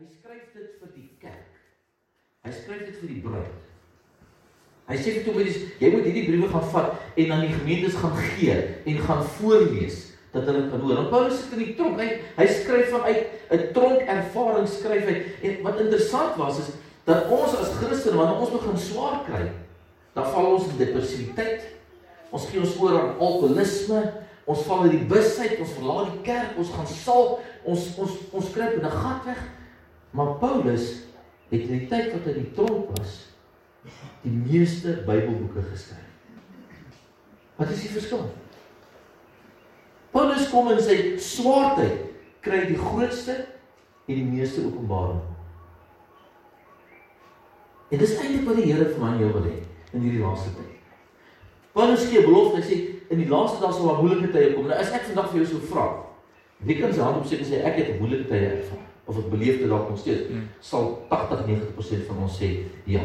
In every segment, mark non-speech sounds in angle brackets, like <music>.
Hy skryf dit vir die kerk. Hy skryf dit vir die bruid. Hy sê vir Timoteus, jy moet hierdie briewe gaan vat en aan die gemeentes gaan gee en gaan voorlees dat hulle kan hoor. En Paulus sit in die tronk. Hy hy skryf vanuit 'n tronk ervaring skryf hy. En wat interessant was is dat ons as Christene wanneer ons begin swaar kry, dan val ons in depressiwiteit. Ons gee ons oor aan alkoholisme, ons val in die busheid, ons verlaat die kerk, ons gaan sal, ons ons ons kruip in 'n gat weg. Maar Paulus het in die tyd wat hy die tronk was, die meeste Bybelboeke geskryf. Wat is die verskil? Paulus kom in sy swaartyd kry die grootste en die meeste openbaring. En dis eintlik wat die Here vir my en jou wil hê in hierdie laaste tyd. Paulus gee belofte, hy sê in die laaste dae sal daar moeilike tye kom. Nou as ek vandag vir jou sou vra, wie kan se hand opsteek en sê ek het moeilike tye ervaar of ek beleef dit dalk nog steeds, hmm. sal 80-90% van ons sê ja.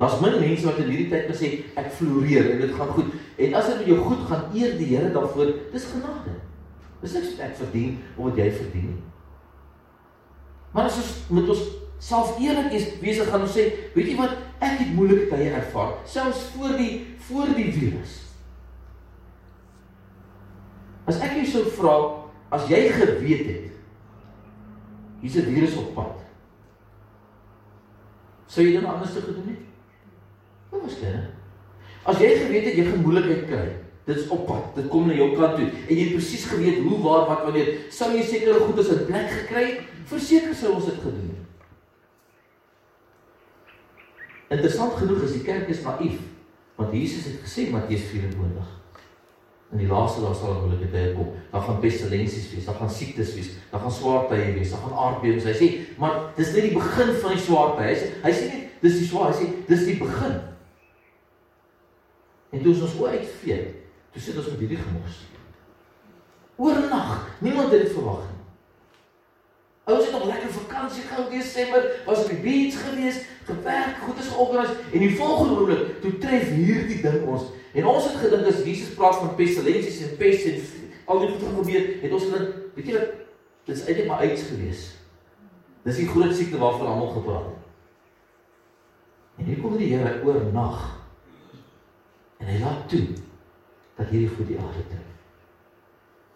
Daar's min mense wat in hierdie tyd kan sê ek floreer en dit gaan goed. En as dit met jou goed gaan, eer die Here daarvoor. Dis genade. Dis niks wat ek verdien of wat jy verdien nie. Maar as ons met ons self eerlik is, wese gaan ons sê, weet jy wat, ek het moeilike tye ervaar, selfs voor die voor die virus. As ek jou sou vra, as jy geweet het hier's 'n virus op pad, sou jy dan anders te gedoen het? Wat was dit? As jy geweet het jy gaan moeilikheid kry, dit is op pad, dit kom na jou kant toe en jy presies geweet hoe waar wat wanneer, sou jy sekere goedes in plek gekry het? Verseker sou ons dit gedoen het. Interessant genoeg is die kerk is naïef, want Jesus het gesê Matteus 24 In die laaste dae sal moeilike tye kom. Daar gaan pestilensies wees, daar gaan siektes wees, daar gaan swaar tye wees, daar gaan aardbewings. Hy sê, maar dis net die begin van die swaar tye. Hy sê, hy sê nie dis die swaar, hy sê dis die begin. En toe ons oor uitvee, toe sit ons met hierdie gemors. Oornag, niemand het dit verwag nie. Ouers het nog lekker vakansie in Desember, was op die beach gewees, gewerk, goed is georganiseer en die volgende oomblik toe tref hierdie ding ons. En ons het gedink as Jesus praat van pestilensies en pes en al die goed gebeur, het ons gedink, weet jy wat, dit is eintlik maar uits gewees. Dis die groot siekte waarvan almal gepraat het. En hier kom die Here oornag En hy laat toe dat hierdie goed die aarde tref.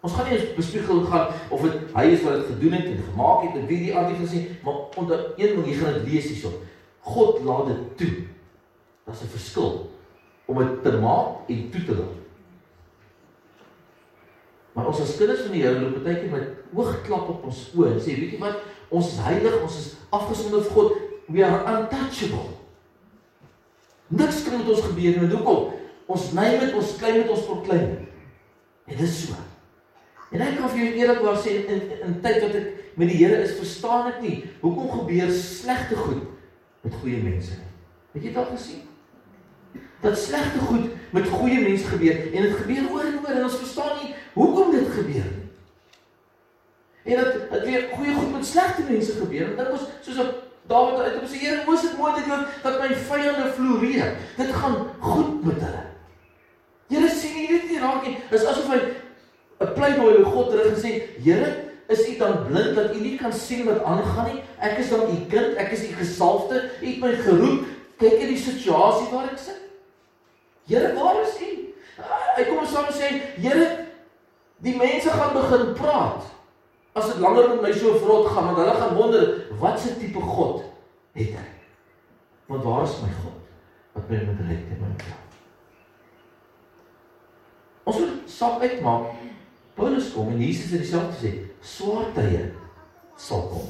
Ons gaan nie bespiegel gaan of dit hy is wat dit gedoen het en gemaak het en wie die aarde gesien, maar onder een ding jy gaan dit lees hierso. God laat dit toe. Daar's 'n verskil om dit te maak en toe te laat. Maar ons as kinders van die Here loop baie keer met oogklap op ons oë en sê, weet jy wat, ons is heilig, ons is afgesonder vir God, we are untouchable. Niks kan met ons gebeur nie. Hoekom? Ons nei met ons klein met ons verklein. En dit is so. En ek kan vir jou eerlikwaar sê in in tyd wat ek met die Here is, verstaan ek nie hoekom gebeur slegte goed met goeie mense nie. Het jy dit al gesien? Dat slegte goed met goeie mense gebeur en dit gebeur oor en oor en ons verstaan nie hoekom dit gebeur nie. En dat dit weer goeie goed met slegte mense gebeur. En dit was soos 'n Dawid uit op sy Here, hoe is dit moontlik dat my vyande floreer? Dit gaan goed met hulle. Here sien nie dit nie raak nie. Dis asof hy 'n pleidooi by God terug gesê, Here, is U dan blind dat U nie kan sien wat aangaan nie? Ek is dan U kind, ek is U gesalfde, U het my geroep. Kyk in die situasie waar ek sit. Here, waar is U? Hy kom ons saam sê, Here, die mense gaan begin praat. As dit langer met my so vrot gaan, want hulle gaan wonder, wat se tipe God het hy? Want waar is my God? Wat my met reg te maak? Ons moet sap uitmaak. Paulus kom en Jesus het dieselfde gesê, swaar tye sal kom.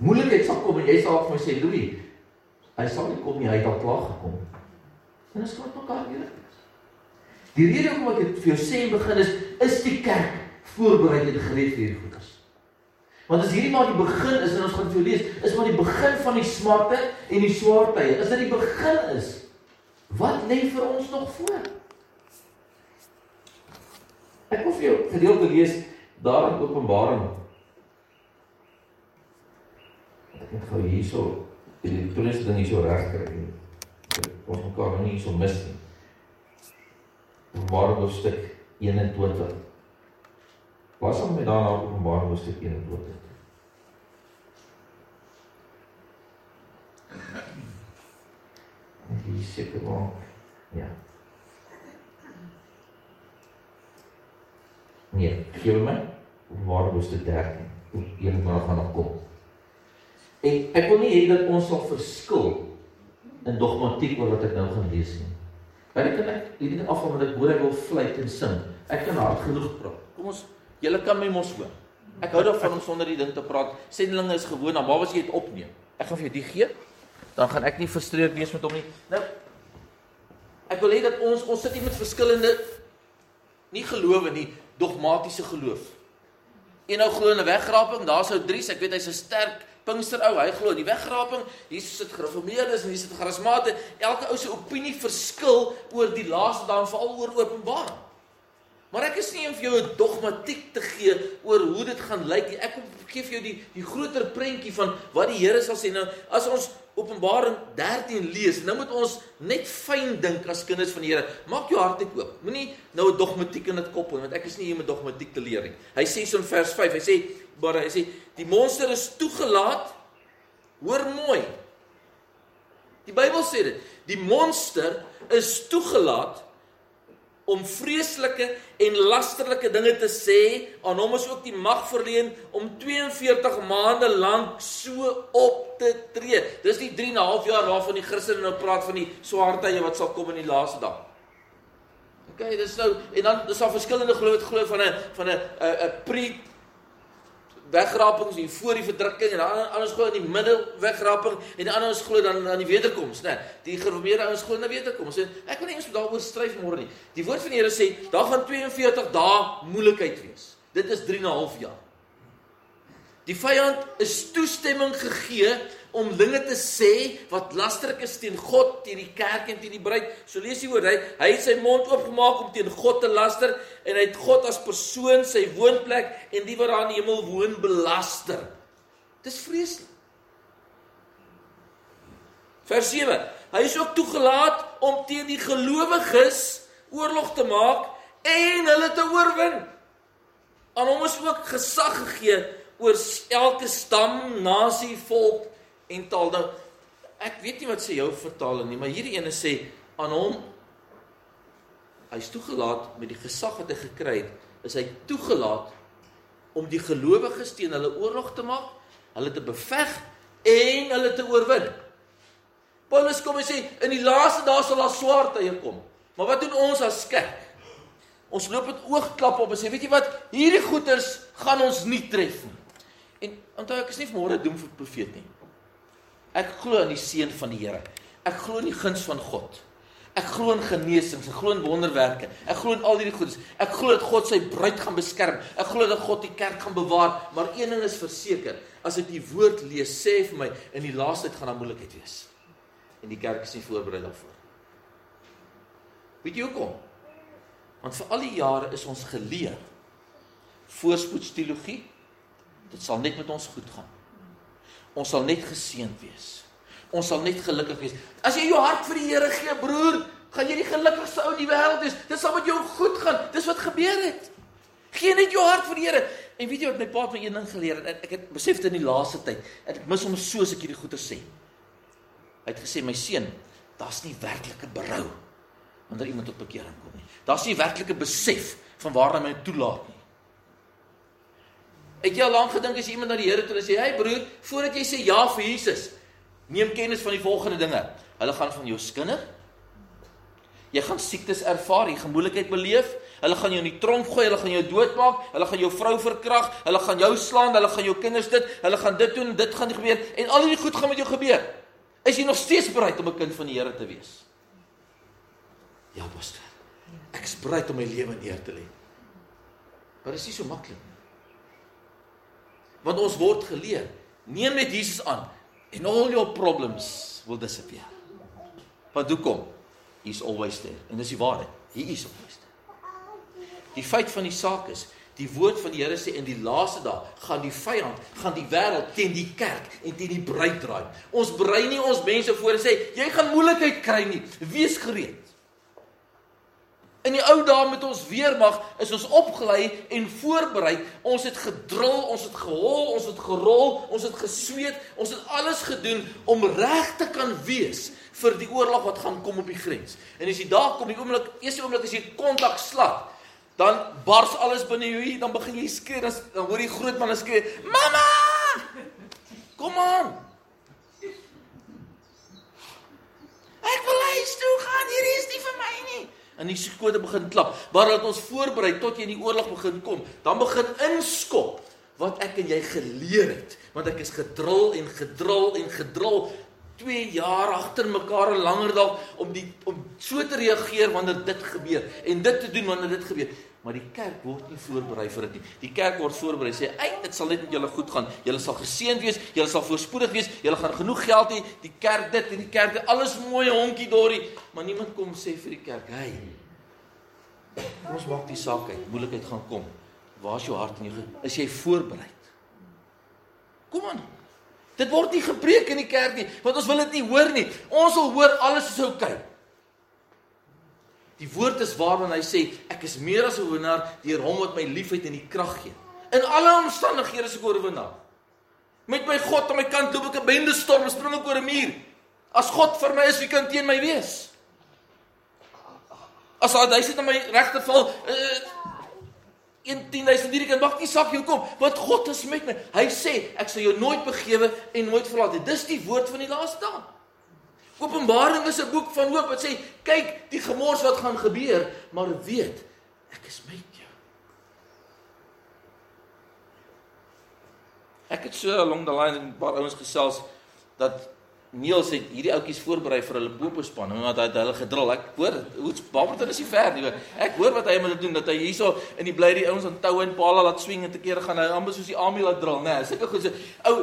Moeilikheid sal kom en jy sal vir my sê, Louis, hy sal nie kom nie, hy het al klaar gekom. En ons moet mekaar weer. Die rede hoekom ek dit vir jou sê in begin is, is die kerk voorberei en gereed vir hierdie goedes. Want as hierdie maar die begin is en ons gaan vir jou lees, is maar die begin van die smarte en die swaar tye. As dit die begin is, wat lê vir ons nog voor? Ek wil vir jou gedeelte lees daar in Openbaring. Ek moet gou hierso die prins dan hierso regkry. Ons mekaar nie hierso mis nie. Openbaring hoofstuk 21. Pas hom met daarna Openbaring hoofstuk 21. Hier seker maar. Ja. Nee, gee my waar was dit 13? Hoe een maar gaan nog kom. En ek wil nie hê dat ons sal verskil in dogmatiek oor wat ek nou gaan lees nie. Want ek kan ek hierdie afval wat ek hoor ek wil fluit en sing. Ek kan hard genoeg praat. Kom ons, julle kan my mos hoor. Ek hou daarvan om sonder die ding te praat. Sendlinge is gewoon, dan waar was jy dit opneem? Ek gaan vir jou die gee. Dan gaan ek nie frustreerd wees met hom nie. Nou Ek wil hê dat ons ons sit hier met verskillende nie gelowe nie, dogmatiese geloof. Een ou glo 'n wegraping, daar's ou Dries, ek weet hy's 'n sterk Pinkster ou, hy glo in die wegraping. Hier sit gereformeerdes en hier sit charismate. Elke ou se opinie verskil oor die laaste dae, veral oor Openbaring. Maar ek is nie om vir jou 'n dogmatiek te gee oor hoe dit gaan lyk nie. Ek gee vir jou die die groter prentjie van wat die Here sal sê. Nou, as ons Openbaring 13 lees, nou moet ons net fyn dink as kinders van die Here. Maak jou hart net oop. Moenie nou 'n dogmatiek in dit koppel want ek is nie hier om 'n dogmatiek te leer nie. Hy sê so in vers 5, hy sê maar hy sê die monster is toegelaat. Hoor mooi. Die Bybel sê dit. Die monster is toegelaat om vreeslike en lasterlike dinge te sê, aan hom is ook die mag verleen om 42 maande lank so op te tree. Dis die 3 en 'n half jaar waarvan die Christene nou praat van die swaar tye wat sal kom in die laaste dag. OK, dis nou en dan is daar verskillende glo wat glo van 'n van 'n 'n pre wegrapings hier voor die verdrukking en dan anders glo in die middel wegraping en die ander ons glo dan aan die wederkoms, né? Die gereformeerde ouens glo in die wederkoms. En ek wil nie eens daaroor stryf môre nie. Die woord van die Here sê daar gaan 42 dae moeilikheid wees. Dit is 3 en 'n half jaar. Die vyand is toestemming gegee om dinge te sê wat lasterlik is teen God, teen die kerk en teen die bruid. So lees jy oor hy, hy het sy mond oopgemaak om teen God te laster en hy het God as persoon, sy woonplek en die wat daar in die hemel woon belaster. Dis vreeslik. Vers 7. Hy is ook toegelaat om teen die gelowiges oorlog te maak en hulle te oorwin. Aan hom is ook gesag gegee oor elke stam, nasie, volk en taal. Nou ek weet nie wat sê jou vertaling nie, maar hierdie ene sê aan hom hy's toegelaat met die gesag wat hy gekry het, is hy toegelaat om die gelowiges teen hulle oorlog te maak, hulle te beveg en hulle te oorwin. Paulus kom en sê in die laaste dae sal daar swaar tye kom. Maar wat doen ons as kerk? Ons loop met oogklap op en sê, weet jy wat, hierdie goeters gaan ons nie tref nie. En onthou ek is nie vanmôre doen vir profeet nie. Ek glo in die seën van die Here. Ek glo in die guns van God. Ek glo in genesings, ek glo in wonderwerke. Ek glo in al hierdie goedes. Ek glo dat God sy bruid gaan beskerm. Ek glo dat God die kerk gaan bewaar, maar een ding is verseker, as ek die woord lees, sê vir my in die laaste tyd gaan daar moeilikheid wees. En die kerk is nie voorberei daarvoor. Weet jy hoekom? Want vir al die jare is ons geleer voorspoedsteologie. Dit sal net met ons goed gaan. Ons sal net geseënd wees. Ons sal net gelukkig wees. As jy jou hart vir die Here gee, broer, gaan jy die gelukkigste ou in die wêreld wees. Dit sal met jou goed gaan. Dis wat gebeur het. Gee net jou hart vir die Here. En weet jy wat my pa my een ding geleer het? Ek het besef dit in die laaste tyd. Ek mis hom so as ek hierdie goeie sê. Hy het gesê my seun, daar's nie werklike berou wanneer iemand tot bekering kom nie. Daar's nie werklike besef van waar hy my toelaat nie. Het jy al lank gedink as jy iemand na die Here toe sê, "Hey broer, voordat jy sê ja vir Jesus, neem kennis van die volgende dinge. Hulle gaan van jou skinder. Jy gaan siektes ervaar, jy gaan moeilikheid beleef. Hulle gaan jou in die tronk gooi, hulle gaan jou doodmaak, hulle gaan jou vrou verkrag, hulle gaan jou slaan, hulle gaan jou kinders dit, hulle gaan dit doen, dit gaan gebeur en al hierdie goed gaan met jou gebeur. Is jy nog steeds bereid om 'n kind van die Here te wees? Ja, pastor. Ek is bereid om my lewe neer te lê. Maar dit is nie so maklik nie. Want ons word geleer, neem net Jesus aan en al jou problems will disappear. Want hoekom? He's always there. En dis die waarheid. He is always there. Die feit van die saak is, die woord van die Here sê in die laaste dae gaan die vyand, gaan die wêreld teen die kerk en teen die bruid draai. Ons brei nie ons mense voor en sê jy gaan moeilikheid kry nie. Wees gereed. In die ou dae met ons weermag is ons opgelei en voorberei. Ons het gedrul, ons het gehol, ons het gerol, ons het gesweet, ons het alles gedoen om reg te kan wees vir die oorlog wat gaan kom op die grens. En as jy daar kom, die oomblik, eerste oomblik as jy kontak slat, dan bars alles binne jou, dan begin jy skree, dan, hoor jy groot man skree, "Mamma! Kom aan!" Ek wil huis toe gaan, hier is nie vir my en die skote begin klap. Maar dat ons voorberei tot jy in die oorlog begin kom, dan begin inskop wat ek en jy geleer het, want ek is gedrul en gedrul en gedrul 2 jaar agter mekaar en langer dalk om die om so te reageer wanneer dit gebeur en dit te doen wanneer dit gebeur. Maar die kerk word nie voorberei vir dit nie. Die kerk word voorberei sê, "Ag, dit sal net met julle goed gaan. Julle sal geseënd wees, julle sal voorspoedig wees, julle gaan genoeg geld hê, die kerk dit en die kerk dit, alles mooi honkie dorie." Maar niemand kom sê vir die kerk, "Hey, ons maak die saak uit. Moeilikheid gaan kom. Waar is jou hart en jou is jy voorberei?" Kom aan. Dit word nie gepreek in die kerk nie, want ons wil dit nie hoor nie. Ons wil hoor alles is oukei. Okay. Die woord is waar wanneer hy sê ek is meer as 'n oorwinnaar deur hom wat my liefhet en die krag gee. In alle omstandighede is ek oorwinnaar. Met my God aan my kant loop ek 'n bende storm, spring ek oor 'n muur. As God vir my is, wie kan teen my wees? As hy sit aan my regte val, uh, 10000 hierdie kan maak nie saak hoe kom, want God is met my. Hy sê ek sal jou nooit begewe en nooit verlaat nie. Dis die woord van die laaste dag. Openbaring is 'n boek van hoop wat sê kyk die gemors wat gaan gebeur, maar weet ek is met jou. Ek het so along the line 'n paar ouens gesels dat Niels het hierdie ouetjies voorberei vir hulle bopospan omdat hy hulle gedrul. Ek hoor hoe Barberton is hy ver nie. Ek hoor wat hy met hulle doen dat hy hierso in die bly die ouens aan toue en palle laat swing en te kere gaan hy amper soos die army laat dril, né? Nee, Sulke goed se ou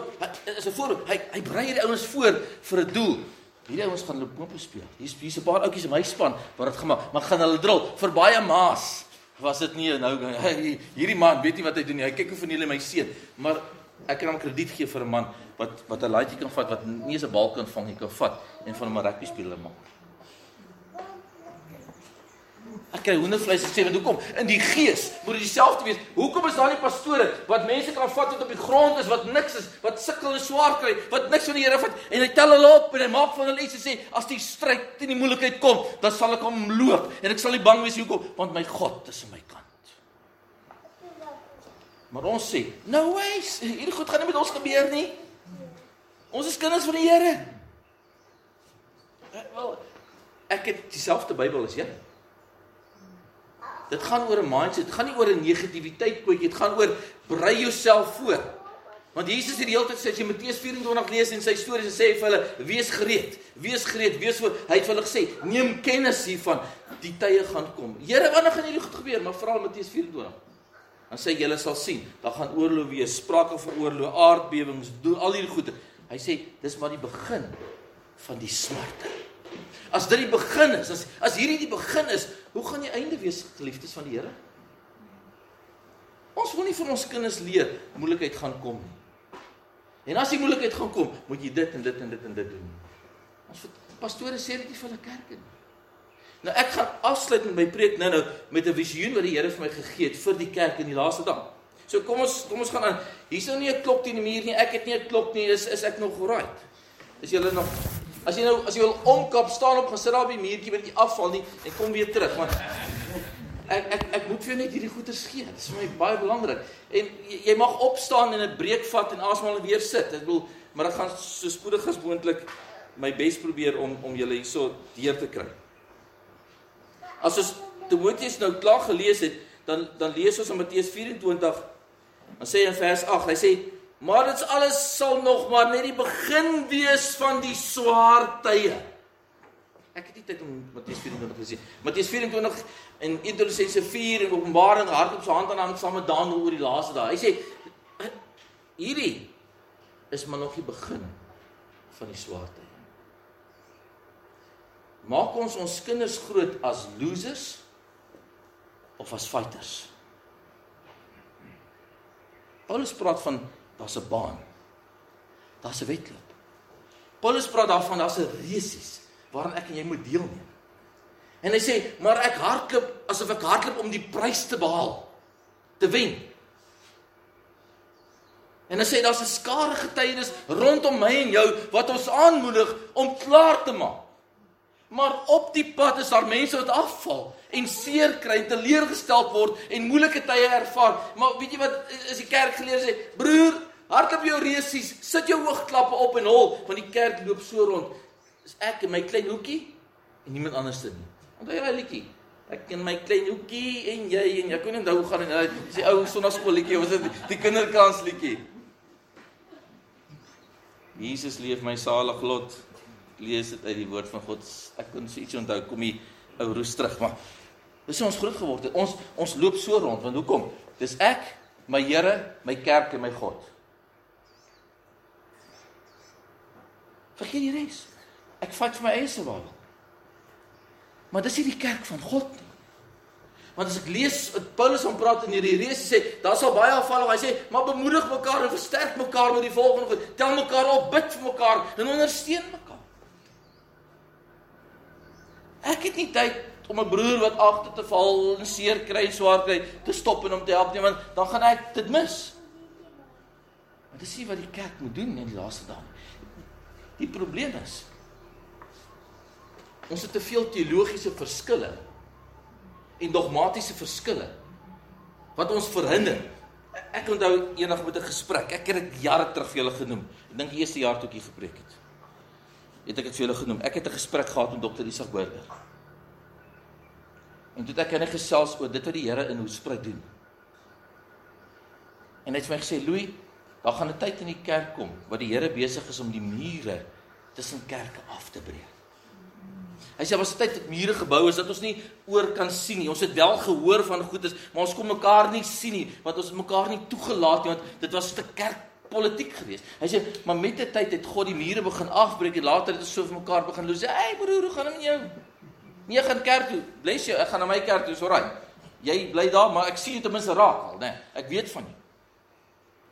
is 'n voorbeeld. Hy hy brei hierdie ouens voor vir 'n doel. Hierdie ouens gaan hulle poppe speel. Hier's hier's 'n paar ouetjies in my span wat dit gemaak, maar gaan hulle drol vir baie maas. Was dit nie nou <laughs> hierdie man weet nie wat hy doen nie. Hy kyk hoe van julle my seun, maar ek kan hom krediet gee vir 'n man wat wat 'n laaitjie kan vat wat nie eens 'n bal kan vang nie, kan vat en van 'n rugby speler maak. Ek kry hoendervleis gesê, want hoekom? In die gees moet dit dieselfde wees. Hoekom is daar nie pastore wat mense kan vat wat op die grond is, wat niks is, wat sukkel en swaar kry, wat niks van die Here vat en hy tel hulle op en hy maak van hulle iets en sê as die stryd en die moeilikheid kom, dan sal ek hom loop en ek sal nie bang wees hoekom, want my God is aan my kant. Maar ons sê, no ways, hierdie goed gaan nie met ons gebeur nie. Ons is kinders van die Here. Wel, ek het dieselfde Bybel as jy. Dit gaan oor 'n mindset, dit gaan nie oor 'n negativiteit kwetjie, dit gaan oor brei jouself voor. Want Jesus het die hele tyd sê as jy Matteus 24 lees en sy stories en sê vir hulle, wees gereed, wees gereed, wees voor. Hy het vir hulle gesê, neem kennis hiervan, die tye gaan kom. Here, wanneer gaan hierdie goed gebeur? Maar veral Matteus 24. Dan sê julle sal sien, daar gaan oorlog wees, sprake van oorlog, aardbewings, doen al hierdie goede. Hy sê dis maar die begin van die smarte. As dit die begin is, as as hierdie die begin is, hoe gaan die einde wees, geliefdes van die Here? Ons wil nie vir ons kinders leer moeilikheid gaan kom nie. En as die moeilikheid gaan kom, moet jy dit en dit en dit en dit doen. Ons pastore sê dit nie vir die kerk nie. Nou ek gaan afsluit met my preek nou nou met 'n visioen wat die Here vir my gegee het vir die kerk in die laaste dag. So kom ons kom ons gaan aan. Hier's nou nie 'n klok teen die muur nie. Ek het nie 'n klok nie. Is is ek nog right? Is julle nog As jy nou as jy wil omkap, staan op, gaan sit daar op die muurtjie met die afval nie en kom weer terug, want ek ek ek moet vir net hierdie goeie gee. Dit is vir my baie belangrik. En jy, jy mag opstaan en 'n breek vat en asemhaal en weer sit. Ek bedoel, maar ek gaan so spoedig as moontlik my bes probeer om om julle hierso deur te kry. As ons Timoteus nou klaar gelees het, dan dan lees ons in Matteus 24 dan sê hy in vers 8, hy sê Maar dit alles sal nog maar net die begin wees van die swaar tye. Ek het nie tyd om Matteus 24 te sien. Matteus 24 en Idolisense 4 en Openbaring hardop sy hand aan hom saam met Daniël oor die laaste dae. Hy sê hierdie is maar nog die begin van die swaar tye. Maak ons ons kinders groot as losers of as fighters? Paulus praat van daar's 'n baan. Daar's 'n wedloop. Paulus praat daarvan daar's 'n resies waaraan ek en jy moet deelneem. En hy sê, "Maar ek hardloop asof ek hardloop om die prys te behaal, te wen." En hy sê daar's 'n skare getuienis rondom my en jou wat ons aanmoedig om klaar te maak. Maar op die pad is daar mense wat afval en seer kry en teleurgesteld word en moeilike tye ervaar. Maar weet jy wat is die kerk geleer sê, broer, hardloop jou reusies, sit jou oogklappe op en hol, want die kerk loop so rond. Dis ek in my klein hoekie en niemand anders nie. Onthou jy daai liedjie? Ek in my klein hoekie en jy en ek kon nie onthou hoe gaan dit. Dis die ou sonnaskool liedjie, was dit die kinderkans liedjie? Jesus leef my salig lot. Lees dit uit die woord van God. Ek kon so iets onthou kom hier ou roes terug, maar dis ons groot geword het. Ons ons loop so rond want hoekom? Dis ek, my Here, my kerk en my God. Vergeet die res. Ek vat vir my eie survival. Maar dis nie die kerk van God. Want as ek lees wat Paulus aan praat in hierdie reis sê, daar sal baie afval, hy sê, maar bemoedig mekaar en versterk mekaar met die volgende, tel mekaar op, bid vir mekaar en ondersteun mekaar. Ek het nie tyd om 'n broer wat agter te val en seer kry en swaar kry te stop en hom te help nie, want dan gaan ek dit mis. Maar dis nie wat die kerk moet doen in die laaste dae. Die probleem is ons het te veel teologiese verskille en dogmatiese verskille wat ons verhinder. Ek onthou eendag met 'n gesprek. Ek het dit jare terug vir julle genoem. Ek dink die eerste jaar toe ek hier gepreek het. Het ek dit vir julle genoem. Ek het 'n gesprek gehad met dokter Isak Burger. En toe het ek net gesels oor dit wat die Here in Hoëspruit doen. En hy het vir my gesê, "Louis, daar gaan 'n tyd in die kerk kom wat die Here besig is om die mure tussen kerke af te breek." Hy sê was tyd dat mure gebou is dat ons nie oor kan sien nie. Ons het wel gehoor van goedes, maar ons kon mekaar nie sien nie, want ons het mekaar nie toegelaat nie, want dit was 'n kerkpolitiek geweest. Hy sê, maar met die tyd het God die mure begin afbreek en later het ons so vir mekaar begin loop. Sê, "Hey broer, hoe gaan dit met jou?" Nee, gaan kerk toe. Bless jou. Ek gaan na my kerk toe. Dis alraai. Jy bly daar, maar ek sien jou ten minste raak al, né? Nee, ek weet van jou.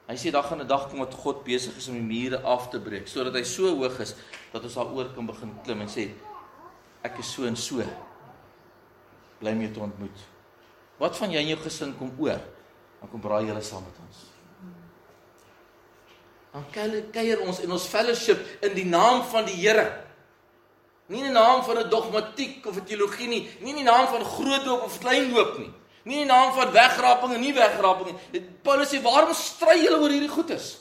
Hy sê daar gaan 'n dag kom wat God besig is om die mure af te breek sodat hy so hoog is dat ons daaroor kan begin klim en sê ek is so en so. Bly my te ontmoet. Wat van jy en jou gesin kom oor? Dan kom braai julle saam met ons. Dan kuier ons in ons fellowship in die naam van die Here. Nie in die naam van 'n dogmatiek of 'n teologie nie, nie in die naam van grootdoop of kleindoop nie. Nie in die naam van wegraping en nie wegraping nie. Paulus sê waarom stry julle oor hierdie goedes?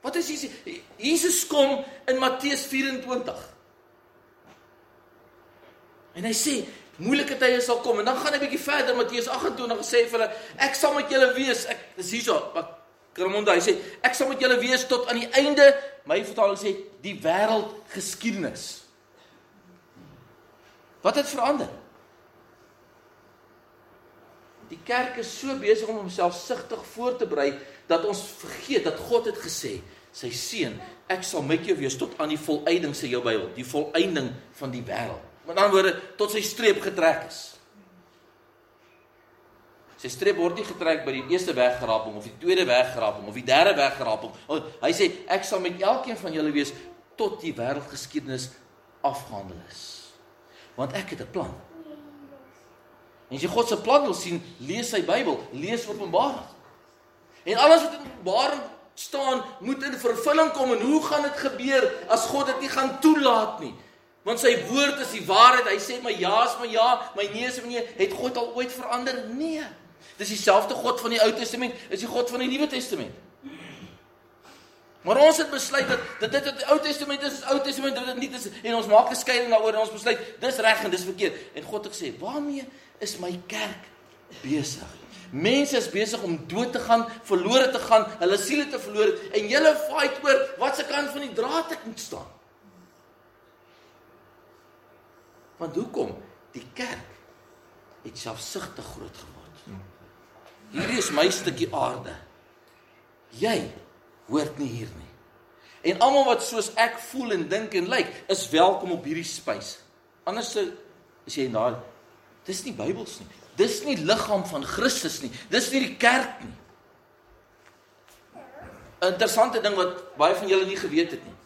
Wat is Jesus? Jesus kom in Matteus 24. En hy sê moeilike tye sal kom en dan gaan hy bietjie verder Matteus 28 sê vir hulle ek sal met julle wees ek dis hierso Kramonda hy sê ek sal met julle wees tot aan die einde my vertaling sê die wêreld geskiedenis Wat het verander? Die kerk is so besig om homself sigtig voor te berei dat ons vergeet dat God het gesê sy seun ek sal met jou wees tot aan die volëinding sê jou Bybel die volëinding van die wêreld Met ander woorde tot sy streep getrek is. Sy streep word nie getrek by die eerste weggeraping of die tweede weggeraping of die derde weggeraping. Hy sê ek sal met elkeen van julle wees tot die wêreldgeskiedenis afgehandel is. Want ek het 'n plan. En as jy God se plan wil sien, lees sy Bybel, lees Openbaring. En alles wat in Openbaring staan, moet in vervulling kom en hoe gaan dit gebeur as God dit nie gaan toelaat nie? Want sy woord is die waarheid. Hy sê my ja is my ja, my nee is my nee. Het God al ooit verander? Nee. Dis dieselfde God van die Ou Testament, is die God van die Nuwe Testament. Maar ons het besluit dat dit dit wat die Ou Testament is, is Ou Testament, dit is nie dis en ons maak 'n skeiding daaroor en ons besluit dis reg en dis verkeerd. En God het gesê, "Waarmee is my kerk besig?" Mense is besig om dood te gaan, verlore te gaan, hulle siele te verloor en julle fight oor wat se kant van die draad ek moet staan. Want hoekom? Die kerk het selfsugtig groot geword. Hierdie is my stukkie aarde. Jy hoort nie hier nie. En almal wat soos ek voel en dink en lyk, is welkom op hierdie spys. Anders as jy na dis nie Bybels nie. Dis nie liggaam van Christus nie. Dis nie die kerk nie. Interessante ding wat baie van julle nie geweet het nie.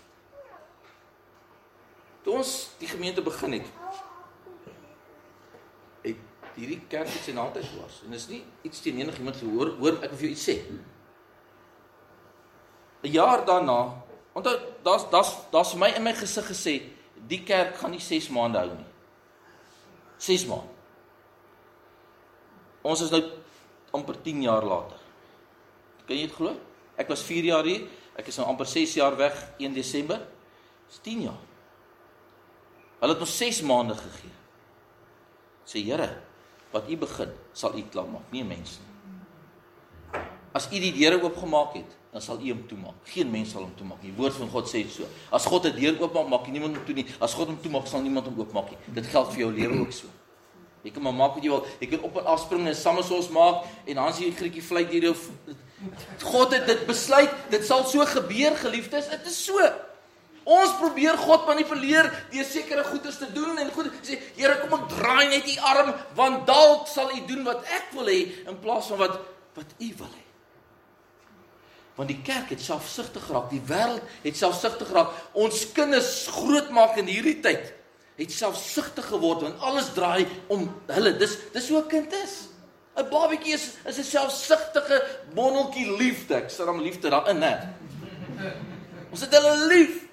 Toe ons die gemeente begin het, hierdie kerk sy naam uit was. En dis nie iets teen enigiemand gehoor hoor ek vir jou iets sê. 'n Jaar daarna, onthou daar's daar's daar's my in my gesig gesê, die kerk gaan nie 6 maande hou nie. 6 maande. Ons is nou amper 10 jaar later. Kan jy dit glo? Ek was 4 jaar hier. Ek is nou amper 6 jaar weg 1 Desember. Dis 10 jaar. Hulle het ons 6 maande gegee. Sê Here, wat U begin, sal U klaar maak, nie 'n mens nie. As U die deure oopgemaak het, dan sal U hom toemaak. Geen mens sal hom toemaak nie. Die woord van God sê so. As God 'n deur oopmaak, maak niemand hom toe nie. As God hom toemaak, sal niemand hom oopmaak nie. Dit geld vir jou lewe ook so. Jy kan maar maak wat jy wil. Jy kan op en af spring en somersaults maak en dan as jy grietjie vlieg deur jou God het dit besluit. Dit sal so gebeur, geliefdes. Dit is so. Ons probeer God manipuleer deur sekere goeders te doen en goed sê Here kom ek draai net u arm want dalk sal u doen wat ek wil hê in plaas van wat wat u wil hê. Want die kerk het selfsugtig geraak, die wêreld het selfsugtig geraak. Ons kinders grootmaak in hierdie tyd het selfsugtig geword want alles draai om hulle. Dis dis hoe 'n kind is. 'n Babatjie is is 'n selfsugtige bonneltjie liefde. Ek sê hom liefde daarin, né? Ons het hulle lief.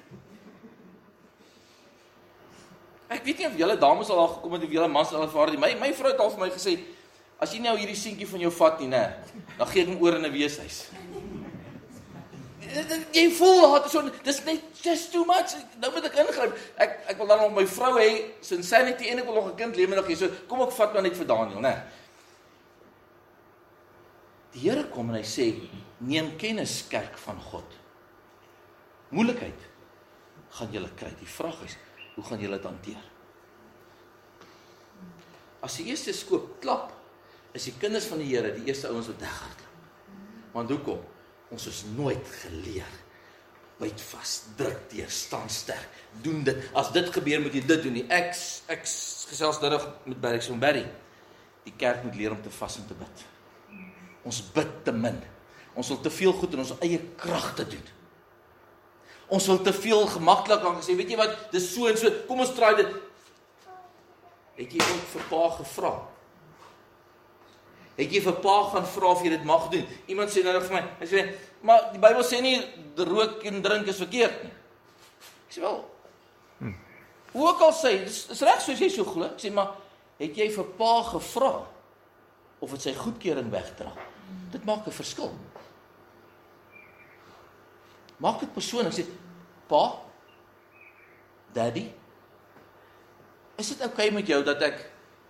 Ek weet nie of julle dames al daar gekom het of julle mans al ervaar het. My my vrou het al vir my gesê as jy nou hierdie seentjie van jou vat nie, nê, dan gee ek hom oor in 'n weeshuis. Jy voel dat so dis net just too much. Nou moet ek ingryp. Ek ek wil dan nog my vrou hê, sin sanity en ek wil nog 'n kind lewendig hê. So kom ek vat maar net vir Daniel, nê. Die Here kom en hy sê neem kennis kerk van God. Moeilikheid gaan julle kry. Die vraag is Hoe gaan julle dit hanteer? As die eerste skoop klap, is die kinders van die Here die eerste ouens wat weghardloop. Want hoekom? Ons is nooit geleer byt vas, druk deur, staan sterk. Doen dit. As dit gebeur, moet jy dit doen. Nie. Ek ek gesels dit met Barry van Barry. Die kerk moet leer om te vas en te bid. Ons bid te min. Ons wil te veel goed in ons eie krag te doen. Ons wil te veel gemaklik aan gesê, weet jy wat, dis so en so. Kom ons probeer dit. Het jy ook vir pa gevra? Het jy vir pa gaan vra of jy dit mag doen? Iemand sê nou vir my, hy sê, maar die Bybel sê nie rook en drink is verkeerd nie. Ek sê wel. Hm. Hoe ook al sê, dis, dis reg soos jy so glo. Ek sê maar het jy vir pa gevra of dit sy goedkeuring wegdra? Dit maak 'n verskil. Maak dit persoonlik. Sê pa, daddy, is dit oukei okay met jou dat ek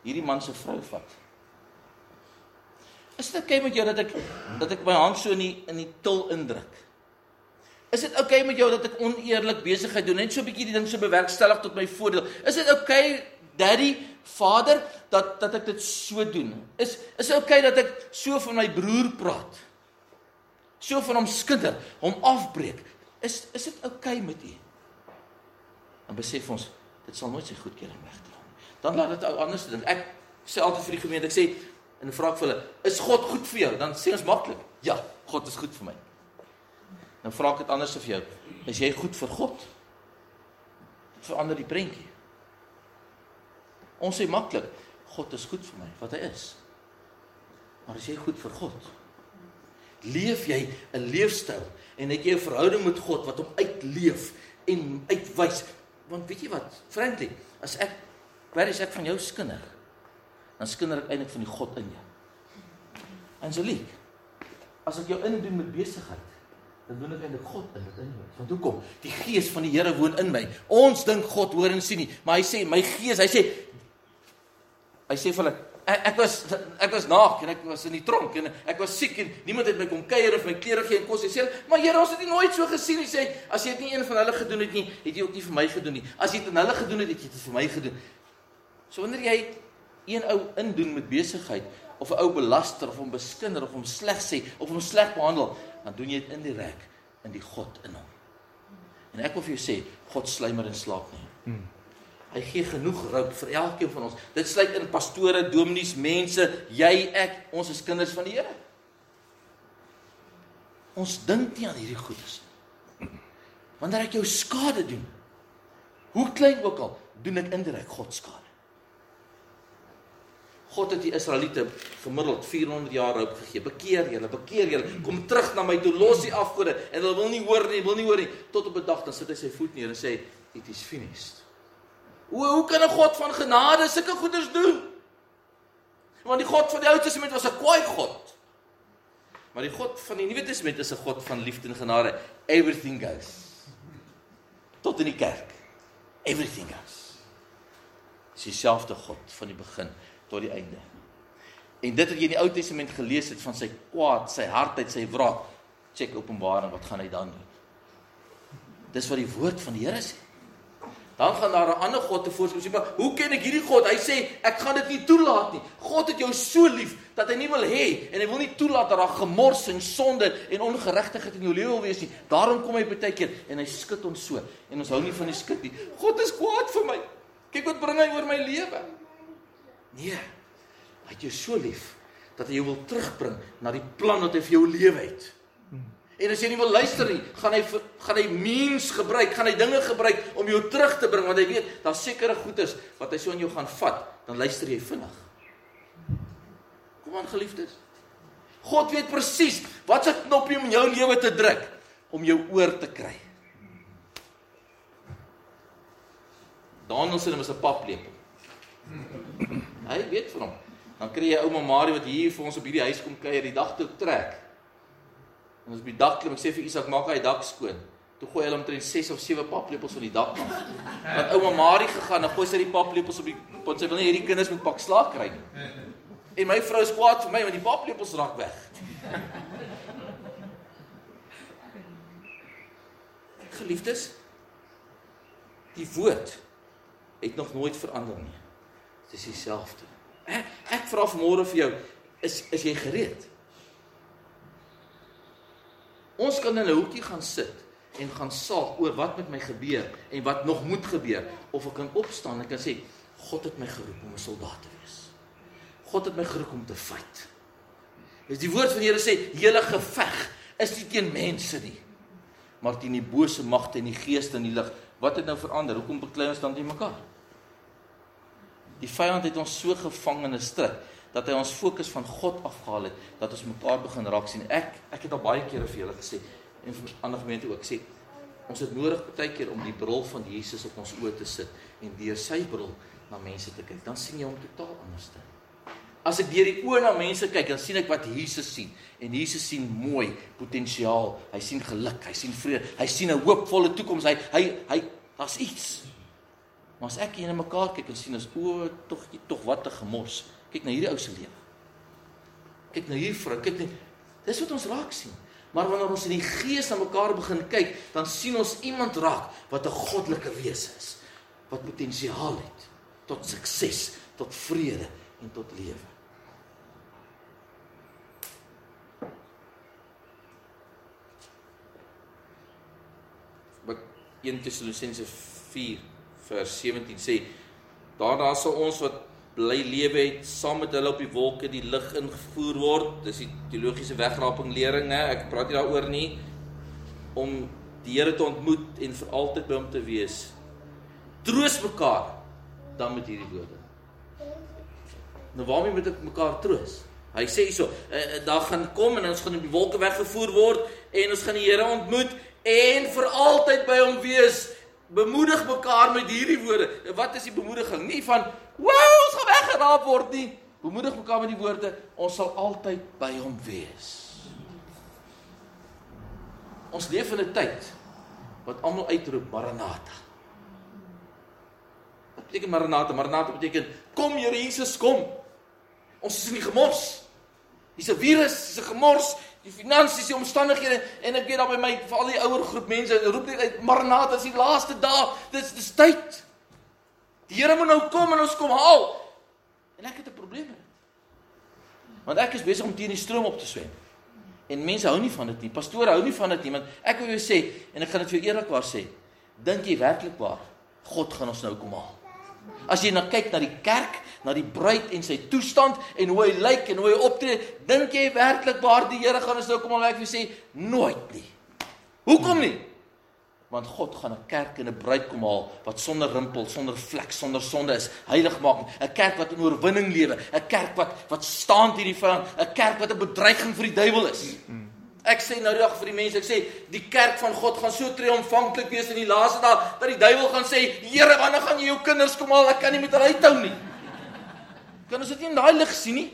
hierdie man se vrou vat? Is dit oukei okay met jou dat ek dat ek my hand so in die in die til indruk? Is dit oukei okay met jou dat ek oneerlik besigheid doen net so 'n bietjie die ding so bewerkstellig tot my voordeel? Is dit oukei okay, daddy, vader dat dat ek dit so doen? Is is dit oukei okay dat ek so van my broer praat? So van hom skinder, hom afbreek. Is is dit oukei okay met u? Dan besef ons dit sal nooit sy goedkeuring wegdra nie. Dan laat dit ou anders dink. Ek sê altyd vir die gemeente, ek sê en vra ek vir hulle, is God goed vir jou? Dan sê ons maklik, ja, God is goed vir my. Dan vra ek dit anders vir jou. Is jy goed vir God? Verander die prentjie. Ons sê maklik, God is goed vir my, wat hy is. Maar is jy goed vir God? Leef jy 'n leefstyl en het jy 'n verhouding met God wat hom uitleef en uitwys? Want weet jy wat frankly as ek waar is ek van jou skinder dan skinder ek eintlik van die God in jou. Angelique as ek jou indoen met besigheid dan doen ek eintlik God in dit in jou want hoekom? Die gees van die Here woon in my. Ons dink God hoor en sien nie maar hy sê my gees hy sê hy sê vir hulle ek, ek was ek was naak en ek was in die tronk en ek was siek en niemand het my kom kuier of my klere gee en kos sê maar Here ons het dit nooit so gesien nie. Sê as jy dit nie een van hulle gedoen het nie het jy ook nie vir my gedoen nie. As jy dit aan hulle gedoen het het jy dit vir my gedoen. So wanneer jy een ou indoen met besigheid of 'n ou belaster of hom beskinder of hom sleg sê of hom sleg behandel dan doen jy dit indirek in die God in hom. En ek wil vir jou sê God slymer in slaap nie. Hmm. Hy gee genoeg rook vir elkeen van ons. Dit sluit in pastore, dominees, mense, jy, ek, ons is kinders van die Here. Ons dink nie aan hierdie goedes nie. Wanneer ek jou skade doen, hoe klein ook al, doen ek indirek God skade. God het die Israeliete gemiddeld 400 jaar hoop gegee. Bekeer julle, bekeer julle, kom terug na my toe, los die afgode en hulle wil nie hoor nie, wil nie hoor nie tot op 'n dag dan sit hy sy voet neer en sê it is finished. Hoe hoe kan 'n God van genade sulke goeders doen? Want die God van die Ou Testament was 'n kwaai God. Maar die God van die Nuwe Testament is 'n God van liefde en genade. Everything goes. Tot in die kerk. Everything goes. Dis dieselfde God van die begin tot die einde. En dit wat jy in die Ou Testament gelees het van sy kwaad, sy hardheid, sy wraak, check Openbaring, wat gaan hy dan doen? Dis wat die woord van die Here sê. Dan gaan daar 'n ander God te voorskyn sê, maar hoe ken ek hierdie God? Hy sê ek gaan dit nie toelaat nie. God het jou so lief dat hy nie wil hê en hy wil nie toelaat dat daar gemors en sonde en ongeregtigheid in jou lewe wees nie. Daarom kom hy baie keer en hy skud ons so en ons hou nie van die skud nie. God is kwaad vir my. Kyk wat bring hy oor my lewe. Nee. Hy het jou so lief dat hy jou wil terugbring na die plan wat hy vir jou lewe het. En as jy nie wil luister nie, gaan hy gaan hy means gebruik, gaan hy dinge gebruik om jou terug te bring want hy weet daar's sekere goedes wat hy so aan jou gaan vat, dan luister jy vinnig. Kom aan geliefdes. God weet presies wat se knoppie om in jou lewe te druk om jou oor te kry. Hom is 'n paplepel. Hy weet van hom. Dan kry jy ouma Marie wat hier vir ons op hierdie huis kom kuier die dag toe trek. En ons op die dak klim, ek sê vir Isak, maak hy dak skoon. Toe gooi hulle omtrent 6 of 7 paplepels van die dak af. Want ouma Marie gegaan en gooi sy die paplepels op die want sy wil nie hierdie kinders met pak slaag kry nie. En my vrou is kwaad vir my want die paplepels raak weg. <laughs> Geliefdes, die woord het nog nooit verander nie. Dit is dieselfde. Ek, ek vra vanmôre vir jou, is is jy gereed? Ons kan in 'n hoekie gaan sit en gaan saak oor wat met my gebeur en wat nog moet gebeur of ek kan opstaan en kan sê God het my geroep om 'n soldaat te wees. God het my geroep om te fight. Dis die woord van die Here sê, "Julle geveg is nie teen mense nie, maar teen die bose magte en die geeste in die lig." Wat het nou verander? Hoekom beklei ons dan teen mekaar? Die vyand het ons so gevang in 'n strik dat hy ons fokus van God afgehaal het dat ons mekaar begin raak sien. Ek ek het al baie kere vir julle gesê en vir ander gemeente ook sê ons het nodig baie keer om die bril van Jesus op ons oë te sit en deur sy bril na mense te kyk. Dan sien jy hom totaal anders te. As ek deur die oë na mense kyk, dan sien ek wat Jesus sien. En Jesus sien mooi, potensiaal. Hy sien geluk, hy sien vrede, hy sien 'n hoopvolle toekoms. Hy hy hy daar's iets. Maar as ek hier na mekaar kyk en sien as o, tog tog wat 'n gemors. Kyk na hierdie ou se lewe. Kyk na hierdie vrou, kyk net. Dis wat ons raak sien. Maar wanneer ons in die gees na mekaar begin kyk, dan sien ons iemand raak wat 'n goddelike wese is, wat potensiaal het tot sukses, tot vrede en tot lewe. Wat 1 Tessalonisense 4 vers 17 sê daarna sal ons wat bly lewe het saam met hulle op die wolke die lig ingevoer word. Dis die teologiese wegraping lering hè. Ek praat nie daaroor nie. Om die Here te ontmoet en vir altyd by hom te wees. Troos mekaar dan met hierdie woorde. Nou waarmee moet ek mekaar troos? Hy sê hierso uh, daar gaan kom en ons gaan op die wolke weggevoer word en ons gaan die Here ontmoet en vir altyd by hom wees bemoedig mekaar met hierdie woorde. Wat is die bemoediging? Nie van, "Wow, ons gaan weggeraap word nie." Bemoedig mekaar met die woorde, "Ons sal altyd by hom wees." Ons leef in 'n tyd wat almal uitroep Maranatha. Wat beteken Maranatha? Maranatha beteken kom Here Jesus, kom. Ons is in die gemors. Hier's 'n virus, hier's 'n gemors, die finansies, die omstandighede en ek weet daar by my vir al die ouer groep mense roep net uit Maranatha, dis die laaste dag. Dis dis tyd. Die Here moet nou kom en ons kom haal. En ek het 'n probleem met dit. Want ek is besig om teen die stroom op te swem. En mense hou nie van dit nie. Pastore hou nie van dit nie, want ek wil jou sê en ek gaan dit vir jou eerlikwaar sê. Dink jy werklik waar God gaan ons nou kom haal? As jy nou kyk na die kerk, na die bruid en sy toestand en hoe hy lyk en hoe hy optree, dink jy werklik waar die Here gaan ons nou kom al ek vir sê nooit nie. Hoekom nie? Want God gaan 'n kerk en 'n bruid kom haal wat sonder rimpel, sonder vlek, sonder sonde is, heilig maak, 'n kerk wat in oorwinning lewe, 'n kerk wat wat staan teen die vyand, 'n kerk wat 'n bedreiging vir die duiwel is. Ek sê nou die dag vir die mense, ek sê die kerk van God gaan so triomfantlik wees in die laaste dae dat die duiwel gaan sê, "Here, wanneer gaan jy jou kinders kom haal? Ek kan nie met hulle uithou nie." Kan ons dit nie in daai lig sien nie?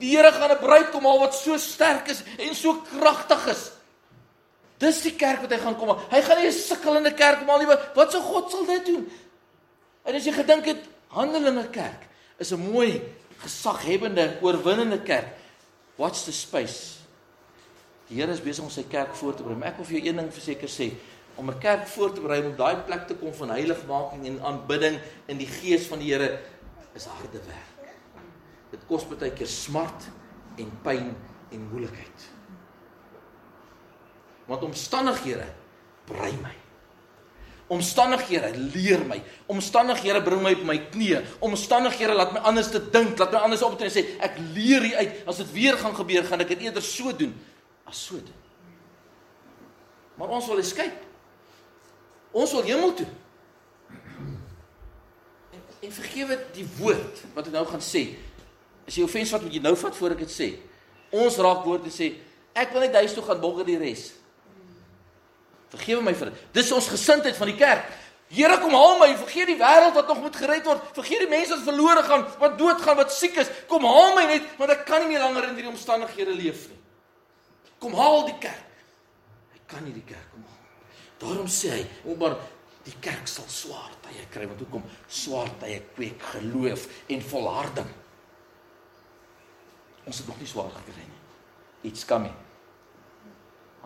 Die Here gaan 'n bruid kom haal wat so sterk is en so kragtig is. Dis die kerk wat hy gaan kom. Hy gaan nie 'n sukkelende kerk kom haal nie. Wat sou God sal dit doen? En as jy gedink het Handelinge kerk is 'n mooi gesaghebende, oorwinnende kerk. Watch the space. Die Here is besig om sy kerk voor te berei. Maar ek wil vir jou een ding verseker sê, om 'n kerk voor te berei om daai plek te kom van heiligmaking en aanbidding in die gees van die Here is harde werk. Dit kos baie keer smart en pyn en moeilikheid. Want omstandighede brei my. Omstandighede leer my. Omstandighede bring my op my knieë. Omstandighede laat my anders te dink, laat my anders optree en sê ek leer hier uit. As dit weer gaan gebeur, gaan ek dit eerder so doen as so doen. Maar ons wil escape. Ons wil hemel toe. En, en vergewe die woord wat ek nou gaan sê. As jy offens wat moet jy nou vat voor ek dit sê. Ons raak woord en sê ek wil net huis toe gaan bogger die res. Vergewe my vir dit. Dis ons gesindheid van die kerk. Here kom haal my, vergeet die wêreld wat nog moet gered word. Vergeet die mense wat verlore gaan, wat doodgaan, wat siek is. Kom haal my net want ek kan nie meer langer in hierdie omstandighede leef nie. Kom haal die kerk. Hy kan nie die kerk kom haal. Daarom sê hy, maar die kerk sal swaar tye kry want hoekom? Swaar tye kweek geloof en volharding. Ons het nog nie swaar gekry nie. Iets coming.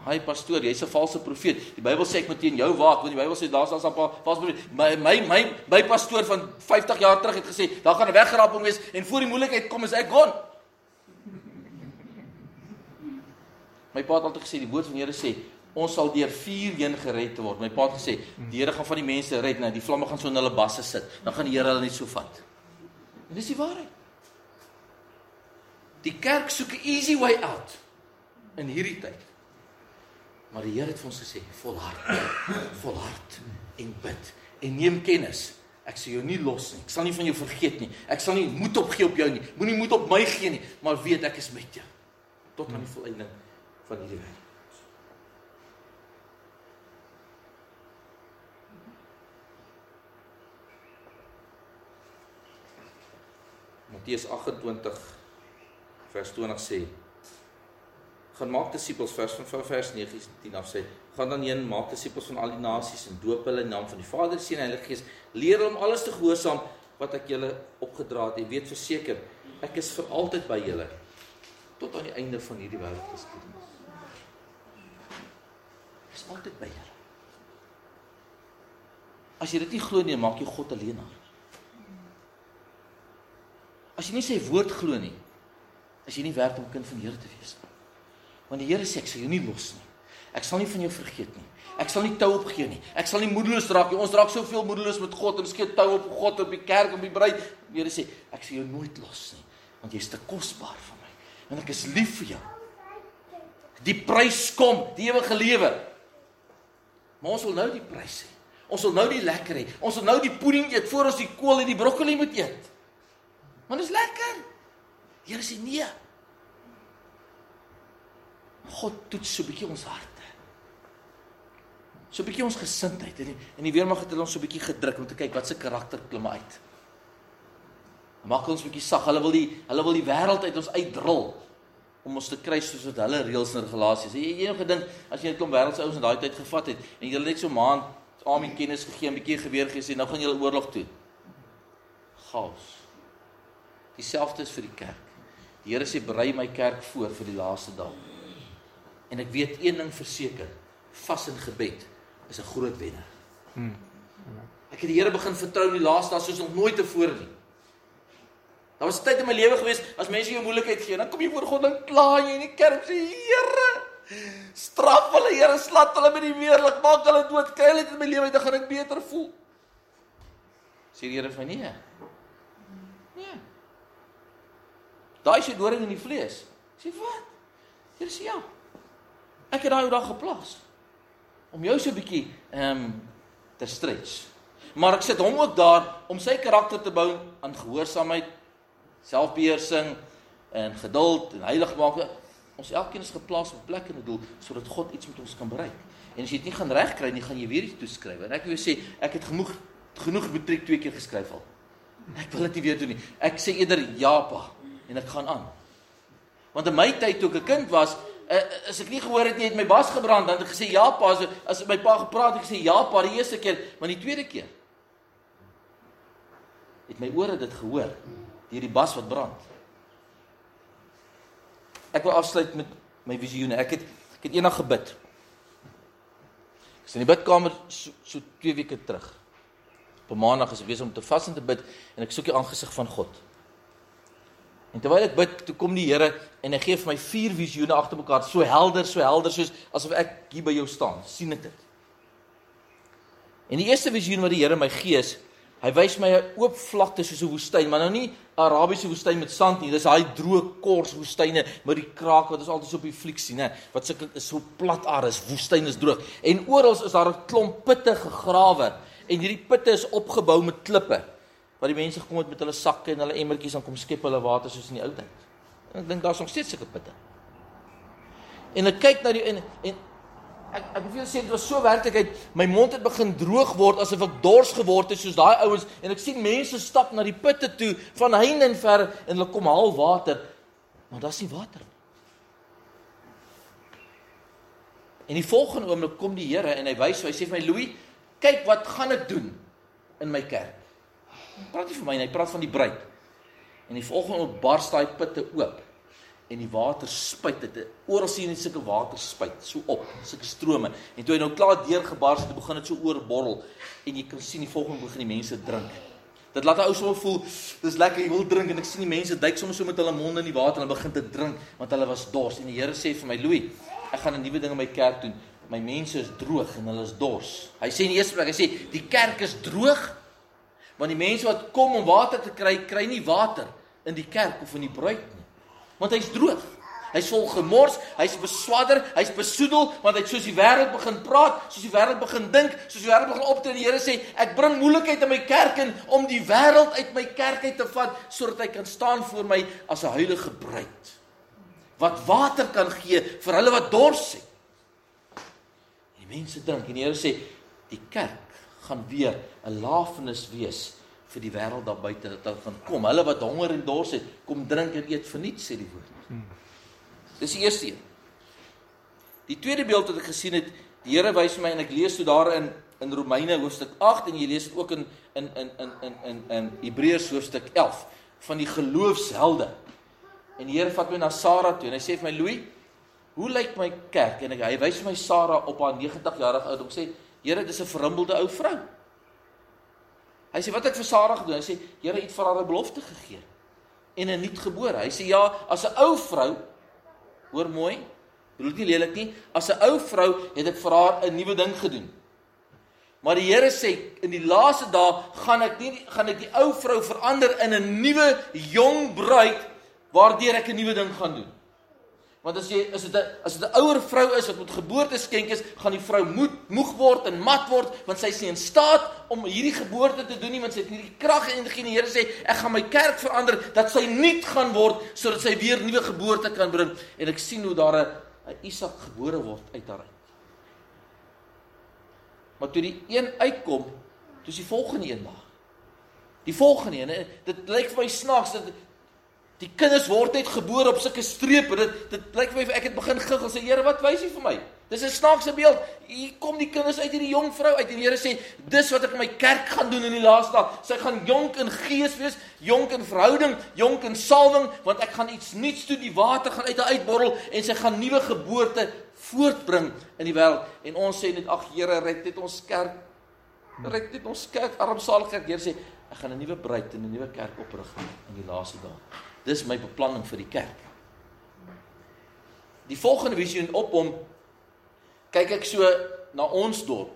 Hy pastoor, jy's 'n valse profeet. Die Bybel sê ek moet teen jou waak, want die Bybel sê daar's al 'n valse profeet. My my my my pastoor van 50 jaar terug het gesê, daar gaan 'n wegraping wees en voor die moeilikheid kom is ek gon. My pa het altyd gesê die woord van die Here sê ons sal deur vuur heen gered word. My pa het gesê die Here gaan van die mense red, nou die vlamme gaan so in hulle basse sit. Dan gaan die Here hulle net so vat. En dis die waarheid. Die kerk soek 'n easy way out in hierdie tyd. Maar die Here het vir ons gesê, volhard, volhard en bid en neem kennis. Ek sal jou nie los nie. Ek sal nie van jou vergeet nie. Ek sal nie moed opgee op jou nie. Moenie moed op my gee nie, maar weet ek is met jou tot aan die volëinding van hierdie wêreld. Matteus 28 vers 20 sê gaan maak disippels vers van vers 19 af sê gaan dan heen maak disippels van al die nasies en doop hulle in naam van die Vader, Seun en Heilige Gees. Leer hulle om alles te gehoorsaam wat ek julle opgedra het. En weet verseker ek is vir altyd by julle tot aan die einde van hierdie wêreldgeskiedenis is altyd by julle as jy dit nie glo nie maak jy God alleenaar as jy nie sy woord glo nie is jy nie werd om kind van die Here te wees nie Want die Here sê ek sal jou nie los nie. Ek sal nie van jou vergeet nie. Ek sal nie tou opgee nie. Ek sal nie moedeloos raak nie. Ons raak soveel moedeloos met God en skiet tou op God op die kerk op die bruid. Die Here sê ek sal jou nooit los nie want jy is te kosbaar vir my. En ek is lief vir jou. Die prys kom, die ewige lewe. Maar ons wil nou die prys hê. Ons wil nou die lekker hê. Ons wil nou die pudding eet voor ons die kool en die broccoli moet eet. Want dit is lekker. Here sê nee. God toets so 'n bietjie ons harte. So 'n bietjie ons gesindheid en en die weermag het hulle ons so 'n bietjie gedruk om te kyk wat se karakter klim uit. Maak ons 'n bietjie sag. Hulle wil die hulle wil die wêreld uit ons uitdrul om ons te kry soos wat hulle reëls en regulasies. Jy jy nog gedink as jy net kom wêreldse ouens in daai tyd gevat het en jy net so maand Amen kennis gegee, 'n bietjie geweer gesê, nou gaan julle oorlog toe. Chaos. Dieselfde is vir die kerk. Die Here sê berei my kerk voor vir die laaste dag. En ek weet een ding verseker, vas in gebed is 'n groot wenner. Hmm. Ek het die Here begin vertrou in die laaste dae soos nog nooit tevore nie. Daar was 'n tyd in my lewe gewees as mense jou moeilikheid gee, dan kom jy voor God en kla jy in die kerk sê Here, straf hulle, Here, slat hulle met die weerlig, maak hulle dood, kry hulle in my lewe, dan gaan ek beter voel. Sê die Here vir nee. Nee. Daai is jy doring in die vlees. Sê wat? Here sê ja. Ek het daai ou dag geplaas. om jou so 'n bietjie ehm um, te stretch. Maar ek sit hom ook daar om sy karakter te bou aan gehoorsaamheid, selfbeheersing en geduld en heiligmaking. Ons elkeen is geplaas op 'n plek en 'n doel sodat God iets met ons kan bereik. En as jy dit nie gaan regkry nie, gaan jy weer iets toeskryf. En ek wil sê, ek het genoeg genoeg matriek twee keer geskryf al. Ek wil dit nie weer doen nie. Ek sê eerder ja pa en ek gaan aan. Want in my tyd toe ek 'n kind was, uh, as ek nie gehoor het nie, het my bas gebrand, dan het ek gesê ja pa, as, as my pa gepraat het, ek gesê ja pa die eerste keer, maar die tweede keer het my ore dit gehoor deur die bas wat brand. Ek wil afsluit met my visioene. Ek het ek het eendag gebid. Ek was in die bidkamer so, so 2 weke terug. Op 'n maandag is ek besig om te vas en te bid en ek soek die aangesig van God. En terwyl ek bid, toe kom die Here en hy gee vir my vier visioene agter mekaar, so helder, so helder soos asof ek hier by jou staan. sien ek dit? En die eerste visioen wat die Here my gee is Hy wys my 'n oop vlakte soos 'n woestyn, maar nou nie Arabiese woestyn met sand nie. Dis daai droë kors woestyne met die kraak wat ons altyd so op die fliek sien, hè. Wat sulke is so plat aard is, woestyn is droog. En oral is daar 'n klomp putte gegrawe en hierdie putte is opgebou met klippe. Waar die mense gekom het met hulle sakke en hulle emmertjies en kom skep hulle water soos in die ou tyd. En ek dink daar's nog steeds sulke putte. En ek kyk na die en en ek ek wil sê dit was so werklikheid my mond het begin droog word asof ek dors geword het soos daai ouens en ek sien mense stap na die putte toe van heinde en ver en hulle kom haal water maar daar's nie water nie. En die volgende oomblik kom die Here en hy wys hy sê vir my Louis kyk wat gaan ek doen in my kerk. Praat nie vir my nie hy praat van die bruid. En die volgende oomblik bars daai putte oop en die water spuit dit. Oral sien jy sulke water spuit so op sulke strome. En toe hy nou klaar deurgebars het begin dit so oorborrel en jy kan sien die volgende begin die mense drink. Dit laat 'n ou sommer voel dis lekker jy wil drink en ek sien die mense duik sommer so met hulle monde in die water en hulle begin te drink want hulle was dors. En die Here sê vir my Louis ek gaan 'n nuwe ding in my kerk doen. My mense is droog en hulle is dors. Hy sê in die eerste plek hy sê die kerk is droog want die mense wat kom om water te kry kry nie water in die kerk of in die bruid nie want hy's droog. Hy's vol gemors, hy's beswadder, hy's besoedel want hy't soos die wêreld begin praat, soos die wêreld begin dink, soos die wêreld begin optree en die Here sê, ek bring moeilikheid in my kerk in om die wêreld uit my kerk uit te vat sodat hy kan staan voor my as 'n heilige bruid wat water kan gee vir hulle wat dors het. En die mense drink en die Here sê die kerk gaan weer 'n lafenis wees vir die wêreld daar buite dat hulle gaan kom. Hulle wat honger en dors het, kom drink en eet verniet sê die woord. Dis die eerste een. Die tweede beeld wat ek gesien het, die Here wys my en ek lees toe daar in in Romeine hoofstuk 8 en jy lees dit ook in in in in in in in Hebreërs hoofstuk 11 van die geloofshelde. En die Here vat my na Sara toe en hy sê vir my Louis, hoe lyk my kerk? En ek, hy wys my Sara op haar 90 jarige oud. Hy sê, Here, dis 'n verrumbelde ou vrou. Hy sê wat het vir Sara gedoen? Hy sê Here het vir haar 'n belofte gegee en 'n nuutgebore. Hy sê ja, as 'n ou vrou hoor mooi, bedoel nie lelik nie, as 'n ou vrou het ek vir haar 'n nuwe ding gedoen. Maar die Here sê in die laaste dae gaan ek nie gaan ek die ou vrou verander in 'n nuwe jong bruid waardeur ek 'n nuwe ding gaan doen. Want as jy as dit 'n as dit 'n ouer vrou is wat met geboorte skenk is, gaan die vrou moed moeg word en mat word want sy is nie in staat om hierdie geboorte te doen nie want sy het nie die krag en. Die Here sê, ek gaan my kerk verander dat sy nuut gaan word sodat sy weer nuwe geboorte kan bring en ek sien hoe daar 'n 'n Isak gebore word uit haar uit. Maar toe die een uitkom, toe is die volgende een daar. Die volgende een, dit lyk vir my snaaks dat Die kinders word net gebore op sulke strepe. Dit dit lyk vir my ek het begin giggel sê Here, wat wys U vir my? Dis 'n snaakse beeld. Hier kom die kinders uit hierdie jong vrou uit en die Here sê, "Dis wat ek in my kerk gaan doen in die laaste dag. Sy gaan jonk in gees wees, jonk in verhouding, jonk in salwing, want ek gaan iets nuuts doen. Die water gaan uit haar uitborrel en sy gaan nuwe geboorte voortbring in die wêreld." En ons sê net, "Ag Here, red net ons kerk. Red net ons kerk, armsalige kerk." Here sê, "Ek gaan 'n nuwe bruid en 'n nuwe kerk oprig in die laaste dae." Dis my beplanning vir die kerk. Die volgende visioen op hom kyk ek so na ons dorp.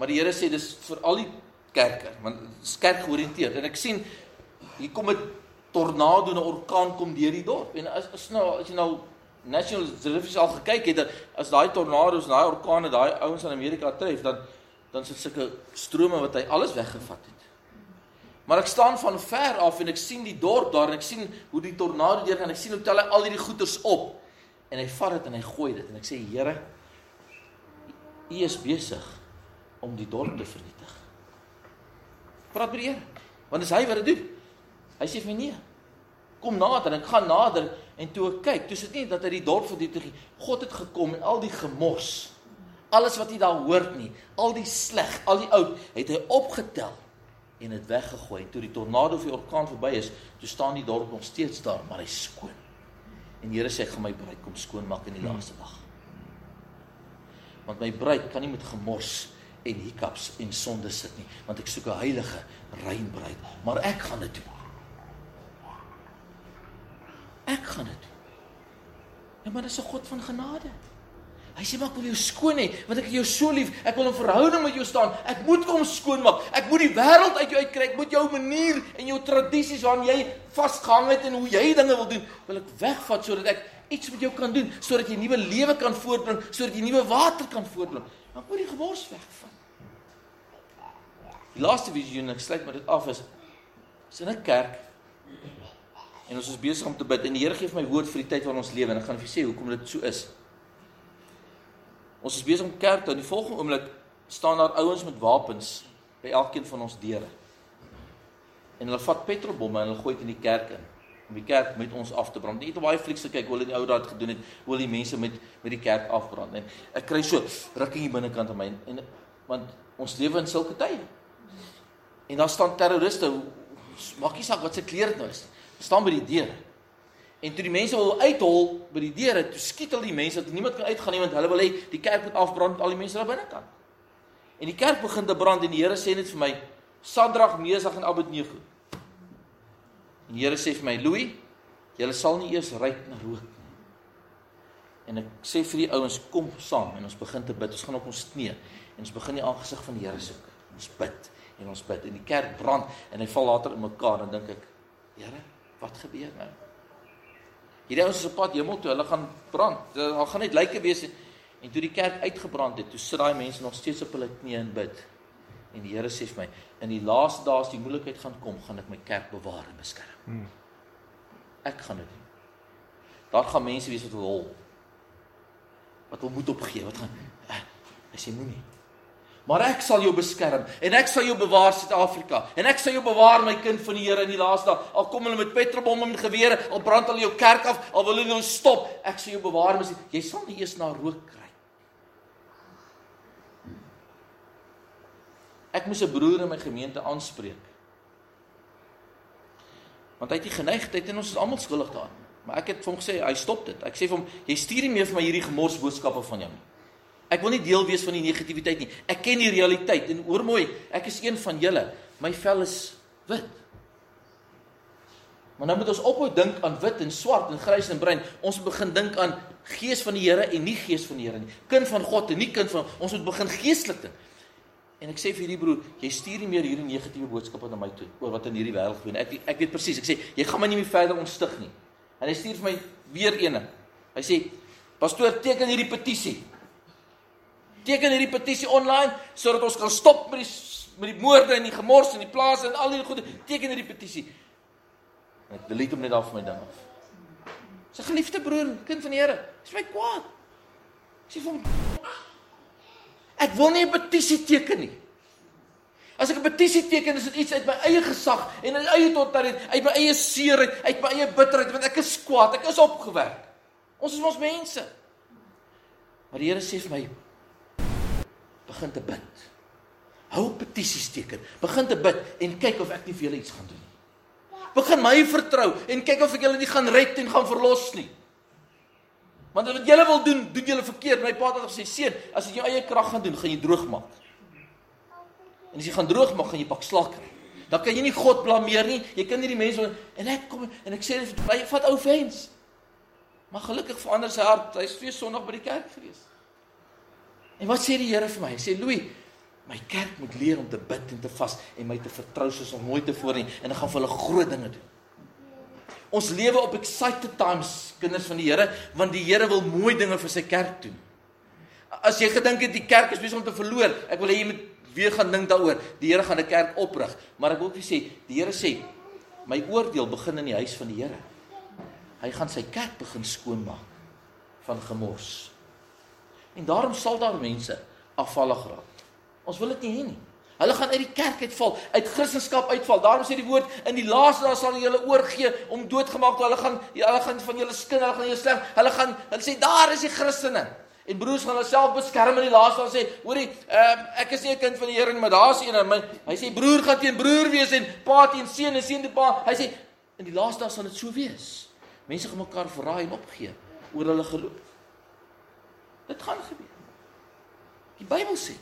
Maar die Here sê dis vir al die kerke, want dit is kerk georiënteerd en ek sien hier kom 'n tornado en 'n orkaan kom deur die dorp. En as, as nou as jy nou National Geographic al gekyk het as daai tornado's, daai orkane, daai ouens in Amerika tref, dan dan sit sulke strome wat hy alles weggevat het. Maar ek staan van ver af en ek sien die dorp daar en ek sien hoe die tornado deurgaan. Ek sien hoe tel hy al hierdie goeders op en hy vat dit en hy gooi dit en ek sê Here, U is besig om die dorp te vernietig. Praat met die Here. Want dis hy wat dit doen. Hy sê vir my nee. Kom nader ek gaan nader en toe ek kyk, toe sit nie dat hy die dorp vernietig nie. God het gekom en al die gemors alles wat jy daar hoor nie, al die sleg, al die oud, het hy opgetel en dit weggegooi. Toe die tornado of die orkaan verby is, toe staan die dorp nog steeds daar, maar hy's skoon. En Here sê ek gaan my bruid kom skoonmaak in die hmm. laaste dag. Want my bruid kan nie met gemors en hiccups en sonde sit nie, want ek soek 'n heilige, rein bruid, maar ek gaan dit doen. Ek gaan dit doen. Ja, maar dis 'n God van genade. Hy sê maar ek wil jou skoon hê want ek het jou so lief. Ek wil 'n verhouding met jou staan. Ek moet kom skoonmaak. Ek moet die wêreld uit jou uitkry. Ek moet jou manier en jou tradisies waaraan jy vasgehang het en hoe jy dinge wil doen, wil ek wegvat sodat ek iets met jou kan doen, sodat jy nuwe lewe kan voortbring, sodat jy nuwe water kan voortbring. Dan moet die gebors wegvat. Die laaste visioen ek sluit met dit af is is in 'n kerk en ons is besig om te bid en die Here gee vir my woord vir die tyd waarin ons lewe en ek gaan vir sê hoekom dit so is. Ons is besig om kerk toe. In die volgende oomblik staan daar ouens met wapens by elkeen van ons deure. En hulle vat petrolbomme en hulle gooi dit in die kerk in om die kerk met ons af te brand. Net op baie flieks kyk hoe hulle die ou daad gedoen het, hoe hulle die mense met met die kerk afbrand. En ek kry so rukking hier binnekant aan my en want ons lewe in sulke tye. En daar staan terroriste, maak nie saak wat se klere dit nou is. staan by die deure. En toe die mense wil uithol by die deure, toe skiet hulle die mense dat niemand kan uitgaan nie want hulle wil hê die kerk moet afbrand met al die mense daar binne kan. En die kerk begin te brand en die Here sê net vir my Sadrag, Mesach en Abednego. En die Here sê vir my, "Louis, julle sal nie eers ryk na rook nie." En ek sê vir die ouens, "Kom saam en ons begin te bid. Ons gaan op ons knieë en ons begin die aangesig van die Here soek. Ons bid en ons bid en die kerk brand en hy val later in mekaar en dink ek, Here, wat gebeur nou? Hierdie ouens is op pad hemel toe, hulle gaan brand. Hulle gaan net lyke wees en toe die kerk uitgebrand het, toe sit daai mense nog steeds op hulle knieë en bid. En die Here sê vir my, in die laaste dae as die moeilikheid gaan kom, gaan ek my kerk bewaar en beskerm. Hmm. Ek gaan dit doen. Daar gaan mense wees wat wil hol. Wat wil moed opgee, wat gaan eh, Hy sê moenie. Maar ek sal jou beskerm en ek sal jou bewaar Suid-Afrika en ek sal jou bewaar my kind van die Here in die laaste dag. Al kom hulle met petrolbomme en gewere, al brand hulle jou kerk af, al wil hulle jou stop, ek sal jou bewaar mis. Jy sal nie eers na rook kry. Ek moes 'n broer in my gemeente aanspreek. Want hy het die geneigtheid en ons is almal skuldig daaraan. Maar ek het vir hom gesê, hy stop dit. Ek sê vir hom, jy stuur nie meer vir my hierdie gemors boodskappe van jou nie. Ek wil nie deel wees van die negativiteit nie. Ek ken die realiteit en hoor mooi, ek is een van julle. My vel is wit. Maar nou moet ons ophou dink aan wit en swart en grys en bruin. Ons moet begin dink aan gees van die Here en nie gees van die Here nie. Kind van God en nie kind van ons moet begin geestelik dink. En ek sê vir hierdie broer, jy stuur nie meer hierdie negatiewe boodskappe na my toe oor wat in hierdie wêreld gebeur nie. Ek ek weet presies. Ek sê jy gaan my nie meer verder ontstig nie. En hy stuur vir my weer eene. Hy sê: "Pastoor, teken hierdie petisie." Teken hierdie petisie online sodat ons kan stop met die met die moorde en die gemors en die plase en al die goede. Teken hierdie petisie. Ek delete hom net af van my ding af. Sy geliefde broer, kind van die Here, is my kwaad. Sê vir hom Ek wil nie 'n petisie teken nie. As ek 'n petisie teken, is dit iets uit my eie gesag en uit eie totaliteit, uit my eie seerheid, uit my eie bitterheid, want ek is kwaad, ek is opgewerk. Ons is ons mense. Maar die Here sê vir my, begin te bid. Hou petisies teken. Begin te bid en kyk of ek nie vir julle iets gaan doen nie. Begin my vertrou en kyk of ek julle nie gaan red en gaan verlos nie. Want wat julle wil doen, doen julle verkeerd. My pa het gesê, "Seun, as jy jou eie krag gaan doen, gaan jy droog maak." En as jy gaan droog maak, gaan jy pak slak kry. Dan kan jy nie God blameer nie. Jy kan nie die mense en ek kom en ek sê, "Vat ou vens." Maar gelukkig verander sy hart. Hy's twee Sondag by die kerk gewees. En wat sê die Here vir my? Hy sê Louis, my kerk moet leer om te bid en te vas en my te vertrou soos om nooit tevore nie en ek gaan vir hulle groot dinge doen. Ons lewe op excited times, kinders van die Here, want die Here wil mooi dinge vir sy kerk doen. As jy gedink het die kerk is besig om te verloor, ek wil hê jy moet weer gaan dink daaroor. Die Here gaan 'n kerk oprig, maar ek wil ook sê, die Here sê, my oordeel begin in die huis van die Here. Hy gaan sy kerk begin skoonmaak van gemors. En daarom sal daar mense afvallig raak. Ons wil dit nie hê nie. Hulle gaan uit die kerk uitval, uit Christendom uitval. Daarom sê die woord in die laaste dae sal julle oorgee om doodgemaak te. Hulle gaan hulle gaan van julle skin, hulle gaan julle sleg. Hulle gaan hulle sê daar is die Christene. En broers gaan hulle self beskerm in die laaste dae sê, hoorie, uh, ek is nie 'n kind van die Here nie, maar daar's een in my. Hy sê broer gaan teen broer wees en pa teen seun en seun teen pa. Hy sê in die laaste dae sal dit so wees. Mense gaan mekaar verraai en opgee oor hulle geloof. Dit gaan gebeur. Die Bybel sê.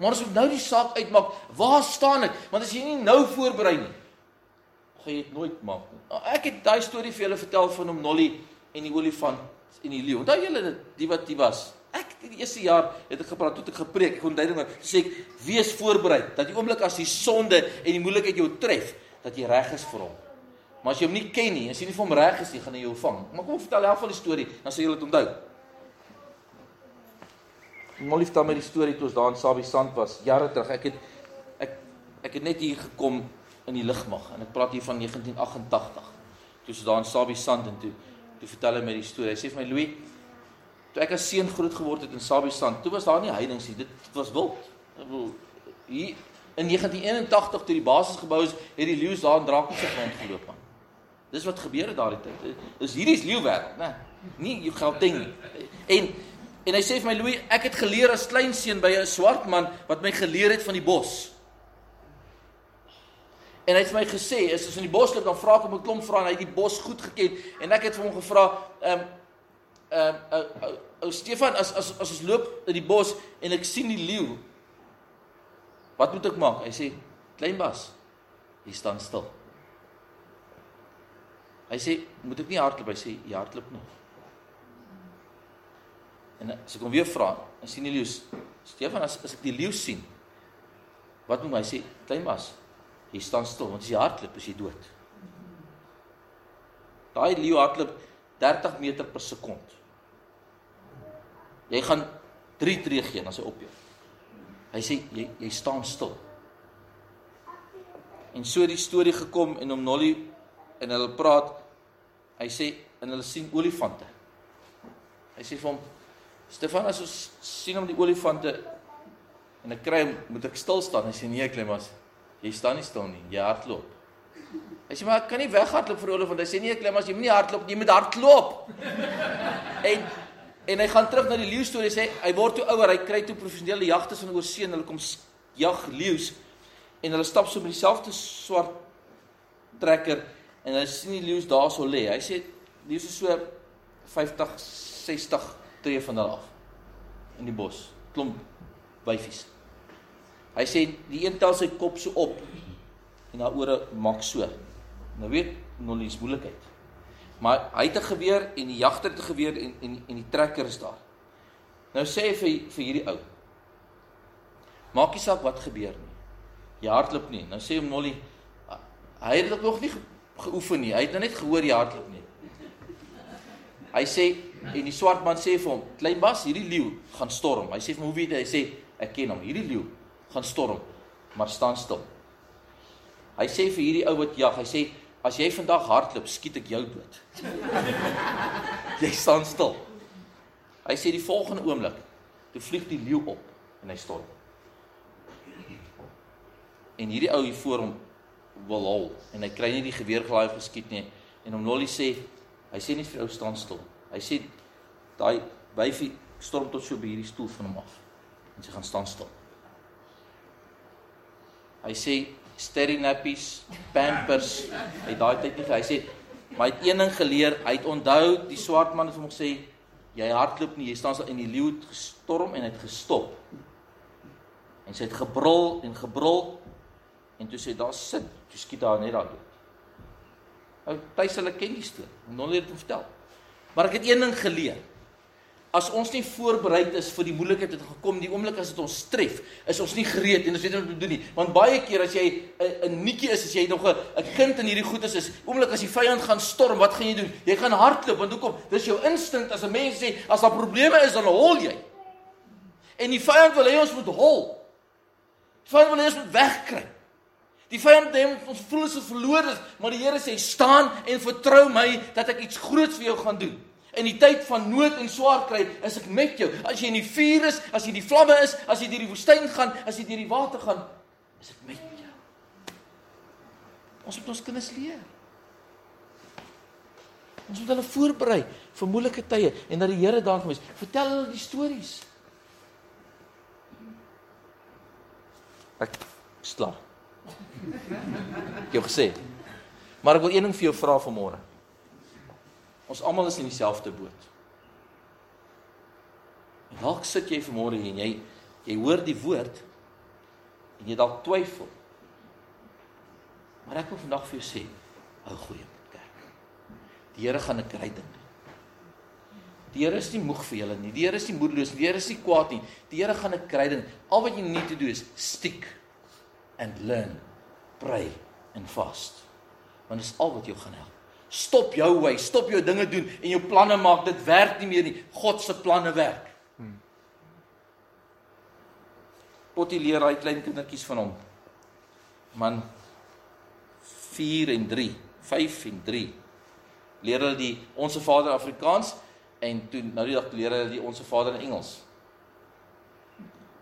Maar as ons nou die saak uitmaak, waar staan ek? Want as jy nie nou voorberei nie, gaan jy dit nooit maak nie. Ek het daai storie vir julle vertel van hom Nolly en die olifant en die leeu. Onthou julle dit, die wat die was? Ek die eerste jaar het ek gepraat, toe ek gepreek, ek kon duidelik maar sê ek wees voorberei dat die oomblik as die sonde en die moeilikheid jou tref, dat jy reg is vir hom. Maar as jy hom nie ken nie, as jy nie vir hom reg is nie, gaan hy jou vang. Maar kom vertel helf van die storie, dan sal jy dit onthou. Molly vertel my die storie toe ons daar in Sabie Sand was jare terug. Ek het ek ek het net hier gekom in die lugmag en ek praat hier van 1988. Toe ons daar in Sabie Sand en toe toe vertel hy my die storie. Hy sê vir my Louis, toe ek as seun groot geword het in Sabie Sand, toe was daar nie heidings nie. Dit was wild. Ek bedoel hier in 1981 toe die basis gebou is, het die leeu's daar in Drakensberg rond geloop man. Dis wat gebeur het daardie tyd. Dis hierdie is leeuwerd, né? Nie jy Gauteng nie. En En hy sê vir my Louis, ek het geleer as klein seun by 'n swart man wat my geleer het van die bos. En hy het vir my gesê, as ons in die bos loop, dan vra ek hom 'n klomp vrae en hy het die bos goed geken en ek het vir hom gevra, ehm um, ehm um, ou uh, Stefan, as as as ons loop in die bos en ek sien die leeu, wat moet ek maak? Hy sê, klein bas, jy staan stil. Hy sê, moet ek nie hardloop? Hy sê, jy hardloop nie. En as ek hom weer vra, en sien die leeu, Stefan, as, as ek die leeu sien, wat moet hy sê? Klein mas, jy staan stil, want as jy hardloop, is jy dood. Daai leeu hardloop 30 meter per sekond. Jy gaan 3 tree gee as hy op jou. Hy sê jy jy staan stil. En so die storie gekom en om Nolly en hulle praat. Hy sê en hulle sien olifante. Hy sê vir hom Stefan as ons sien om die olifante en ek kry moet ek stil staan? Hy sê nee, Klemas, jy staan nie stil nie, jy hardloop. Hy sê maar ek kan nie weghardloop vir olifant. Hy sê nee, Klemas, jy moet nie hardloop nie, jy moet hardloop. en en hy gaan terug na die leeu storie sê hy word toe ouer, hy kry toe professionele jagters van oorsee en hulle kom jag leeu's en hulle stap so met dieselfde swart trekker en hulle sien die leeu's daarso lê. Hy sê leeu's is so 50 60 tree van hulle af in die bos, klomp wyfies. Hy sê die een tel sy kop so op en haar ore maak so. Nou weet Nolly se moeilikheid. Maar hy het 'n geweer en die jagter het 'n geweer en en en die trekker is daar. Nou sê hy vir vir hierdie ou. Maak nie saak wat gebeur nie. Jy hardloop nie. Nou sê hom Nolly hy het dit nog nie geoefen nie. Hy het nou net gehoor jy hardloop nie. Hy sê En die swart man sê vir hom: "Klein Bas, hierdie leeu gaan storm." Hy sê vir hom: "Hoe weet jy?" Hy sê: "Ek ken hom. Hierdie leeu gaan storm, maar staan stil." Hy sê vir hierdie ou wat jag, hy sê: "As jy vandag hardloop, skiet ek jou dood." <laughs> jy staan stil. Hy sê die volgende oomblik, toe vlieg die leeu op en hy storm. En hierdie ou hier voor hom wil hol en hy kry nie die geweer gelaai geskiet nie en hom Nolly sê hy sê nie vir ou staan stil Hy sê daai wyfie storm tot so by hierdie stoel van hom af. En sy gaan staan stil. Hy sê sterry nappies, pampers, hy daai tyd nie hy sê maar hy het een ding geleer, hy het onthou die swart man het hom gesê jy hardloop nie, jy staan stil en die leeu het gestorm en hy het gestop. En sy het gebrul en gebrul en toe sê daar sit, toe skiet daar net daar dood. Ou tuis hulle ken die storie. Nolly het hom vertel. Maar ek het een ding geleer. as ons nie voorbereid is vir die moeilikheid wat gekom, die oomblik as dit ons tref, is ons nie gereed en ons weet nie wat om te doen nie. Want baie keer as jy 'n 'n nietjie is, as jy nog 'n kind in hierdie goedes is, oomblik as die vyand gaan storm, wat gaan jy doen? Jy gaan hardloop want hoekom? Dis jou instink as 'n mens sê as daar probleme is, dan hol jy. En die vyand wil hê ons moet hol. Die vyand wil hê ons moet wegkry. Die vyand dink ons voel is verlore, maar die Here sê staan en vertrou my dat ek iets groots vir jou gaan doen. In die tyd van nood en swaar kry, is ek met jou. As jy in die vuur is, as jy in die vlamme is, as jy deur die woestyn gaan, as jy deur die water gaan, is ek met jou. Ons moet ons kinders leer. Ons moet hulle voorberei vir moeilike tye en dat die Here daar gaan wees. Vertel hulle die stories. Ek slaap. Ek jou gesê. Maar ek wil een ding vir jou vra vanmôre. Ons almal is in dieselfde boot. En dalk sit jy vanmôre hier en jy jy hoor die woord en jy dalk twyfel. Maar ek wil vandag vir jou sê, hou goeie met kerk. Die Here gaan 'n kry ding doen. Die Here is nie moeg vir julle nie. Die Here is nie moedeloos nie. Die Here is nie kwaad nie. Die Here gaan 'n kry ding. Al wat jy te doen is stick and learn pray en fast. Want dit is al wat jou gaan help. Stop jou wy, stop jou dinge doen en jou planne maak dit werk nie meer nie. God se planne werk. Potty leer hy klein kindertjies van hom. Man 4 en 3, 5 en 3. Leer hulle die Onse Vader Afrikaans en toe nou die dag leer hulle die Onse Vader in Engels.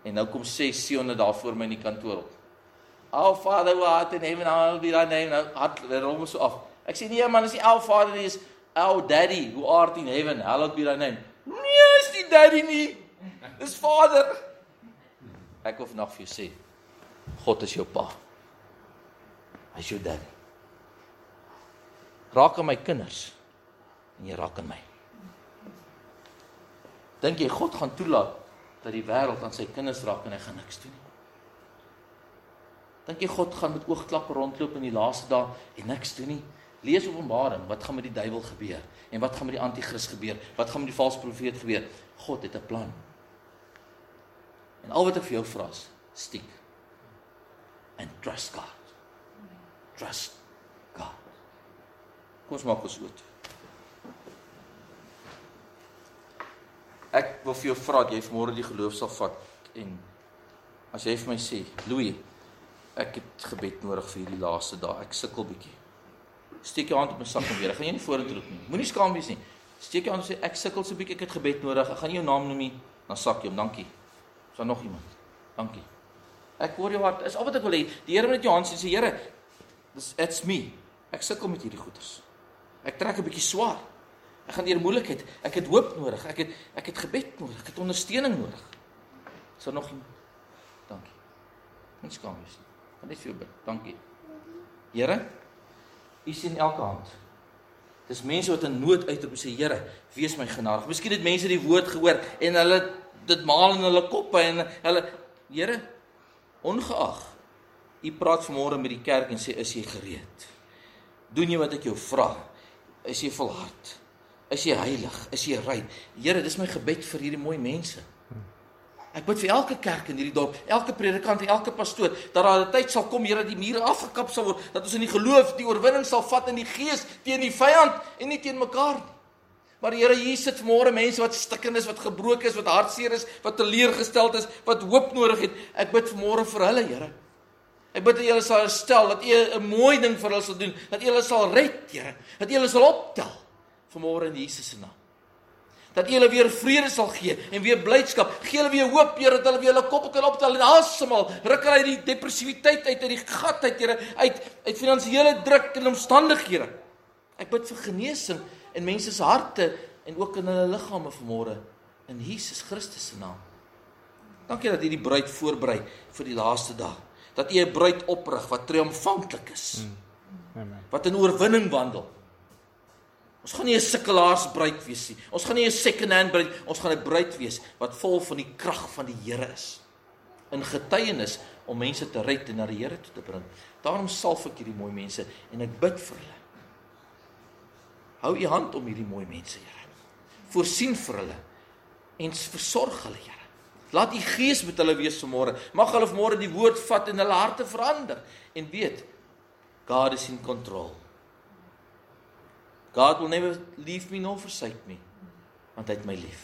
En nou kom sê Sionne daar voor my in die kantoor op. Our Father who art in heaven, hallowed be thy name. Nou hart rom so af. Ek sê nee man, is nie our Father nie, is our Daddy who art in heaven, hallowed be thy name. Nee, is nie Daddy nie. Dis Vader. Ek hoef nog vir jou sê. God is jou pa. Hy is jou daddy. Raak aan my kinders en jy raak aan my. Dink jy God gaan toelaat dat die wêreld aan sy kinders raak en hy gaan niks doen nie? Dink jy God gaan met oogklappe rondloop in die laaste dae en niks doen nie? Lees Openbaring, wat gaan met die duiwel gebeur? En wat gaan met die anti-kris gebeur? Wat gaan met die valse profeet gebeur? God het 'n plan. En al wat ek vir jou vra is, stiek. And trust God. Trust God. Kom ons maak ons oop. Ek wil vir jou vra dat jy vanmôre die geloof sal vat en as jy vir my sê, Louis, ek het gebed nodig vir hierdie laaste dae. Ek sukkel bietjie. Steek jou hand op my sak en weer. Ek gaan jou nie vorentoe roep nie. Moenie skaam wees nie. Steek jou hand en sê ek sukkel so bietjie, ek het gebed nodig. Ek gaan nie jou naam noem nie. Dan sak jy hom. Dankie. Is daar nog iemand? Dankie. Ek hoor jou hart. Is al wat ek wil hê. Die Here moet jou hand sien sê Here, dis it's me. Ek sukkel met hierdie goeters. Ek trek 'n bietjie swaar. Ek gaan deur moeilikheid. Ek het hoop nodig. Ek het ek het gebed nodig. Ek het ondersteuning nodig. Is daar nog iemand? Dankie. Moenie skaam wees net vir jou bid. Dankie. Here, U sien elke hand. Dis mense wat in nood uitroep en sê Here, wees my genadig. Miskien het mense die woord gehoor en hulle dit maal in hulle koppe en hulle Here, ongeag U praat vanmôre met die kerk en sê is jy gereed? Doen jy wat ek jou vra? Is jy volhard? Is jy heilig? Is jy rein? Here, dis my gebed vir hierdie mooi mense. Ek bid vir elke kerk in hierdie dorp, elke predikant elke pastoor dat daar 'n tyd sal kom, Here, dat die mure afgekap sal word, dat ons in die geloof die oorwinning sal vat in die gees teen die vyand en nie teen mekaar nie. Maar Here, hier sit vanmôre mense wat stikken is, wat gebroken is, wat hartseer is, wat teleurgesteld is, wat hoop nodig het. Ek bid vanmôre vir hulle, Here. Ek bid dat U hulle sal herstel, dat U 'n mooi ding vir hulle sal doen, dat U hulle sal red, Here, dat U hulle sal optel vanmôre in Jesus se naam dat jy hulle weer vrede sal gee en weer blydskap. Gee hulle weer hoop, Here, dat hulle weer hulle koppe kan optel en asemhaal. Ruk hulle uit die depressiwiteit uit, uit die gat uit, Here, uit uit finansiële druk en omstandighede. Ek bid vir genesing in mense se harte en ook in hulle liggame vanmôre in Jesus Christus se naam. Dankie dat U die bruid voorberei vir die laaste dag. Dat U 'n bruid oprig wat triomfantlik is. Hmm. Amen. Wat in oorwinning wandel. Ons gaan nie 'n sikkelaarsbruid wees nie. Ons gaan nie 'n second-hand bruid, ons gaan 'n bruid wees wat vol van die krag van die Here is. In getuienis om mense te red en na die Here toe te bring. Daarom salf ek hierdie mooi mense en ek bid vir hulle. Hou u hand om hierdie mooi mense, Here. Voorsien vir hulle en versorg hulle, Here. Laat U Gees met hulle wees vanmôre. Mag hulle vanmôre die woord vat en hulle harte verander en weet God is in control. God will never leave me nor forsake me want hy het my lief.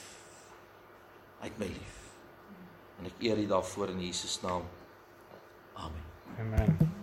Hy het my lief. En ek eer U daarvoor in Jesus naam. Amen. Amen.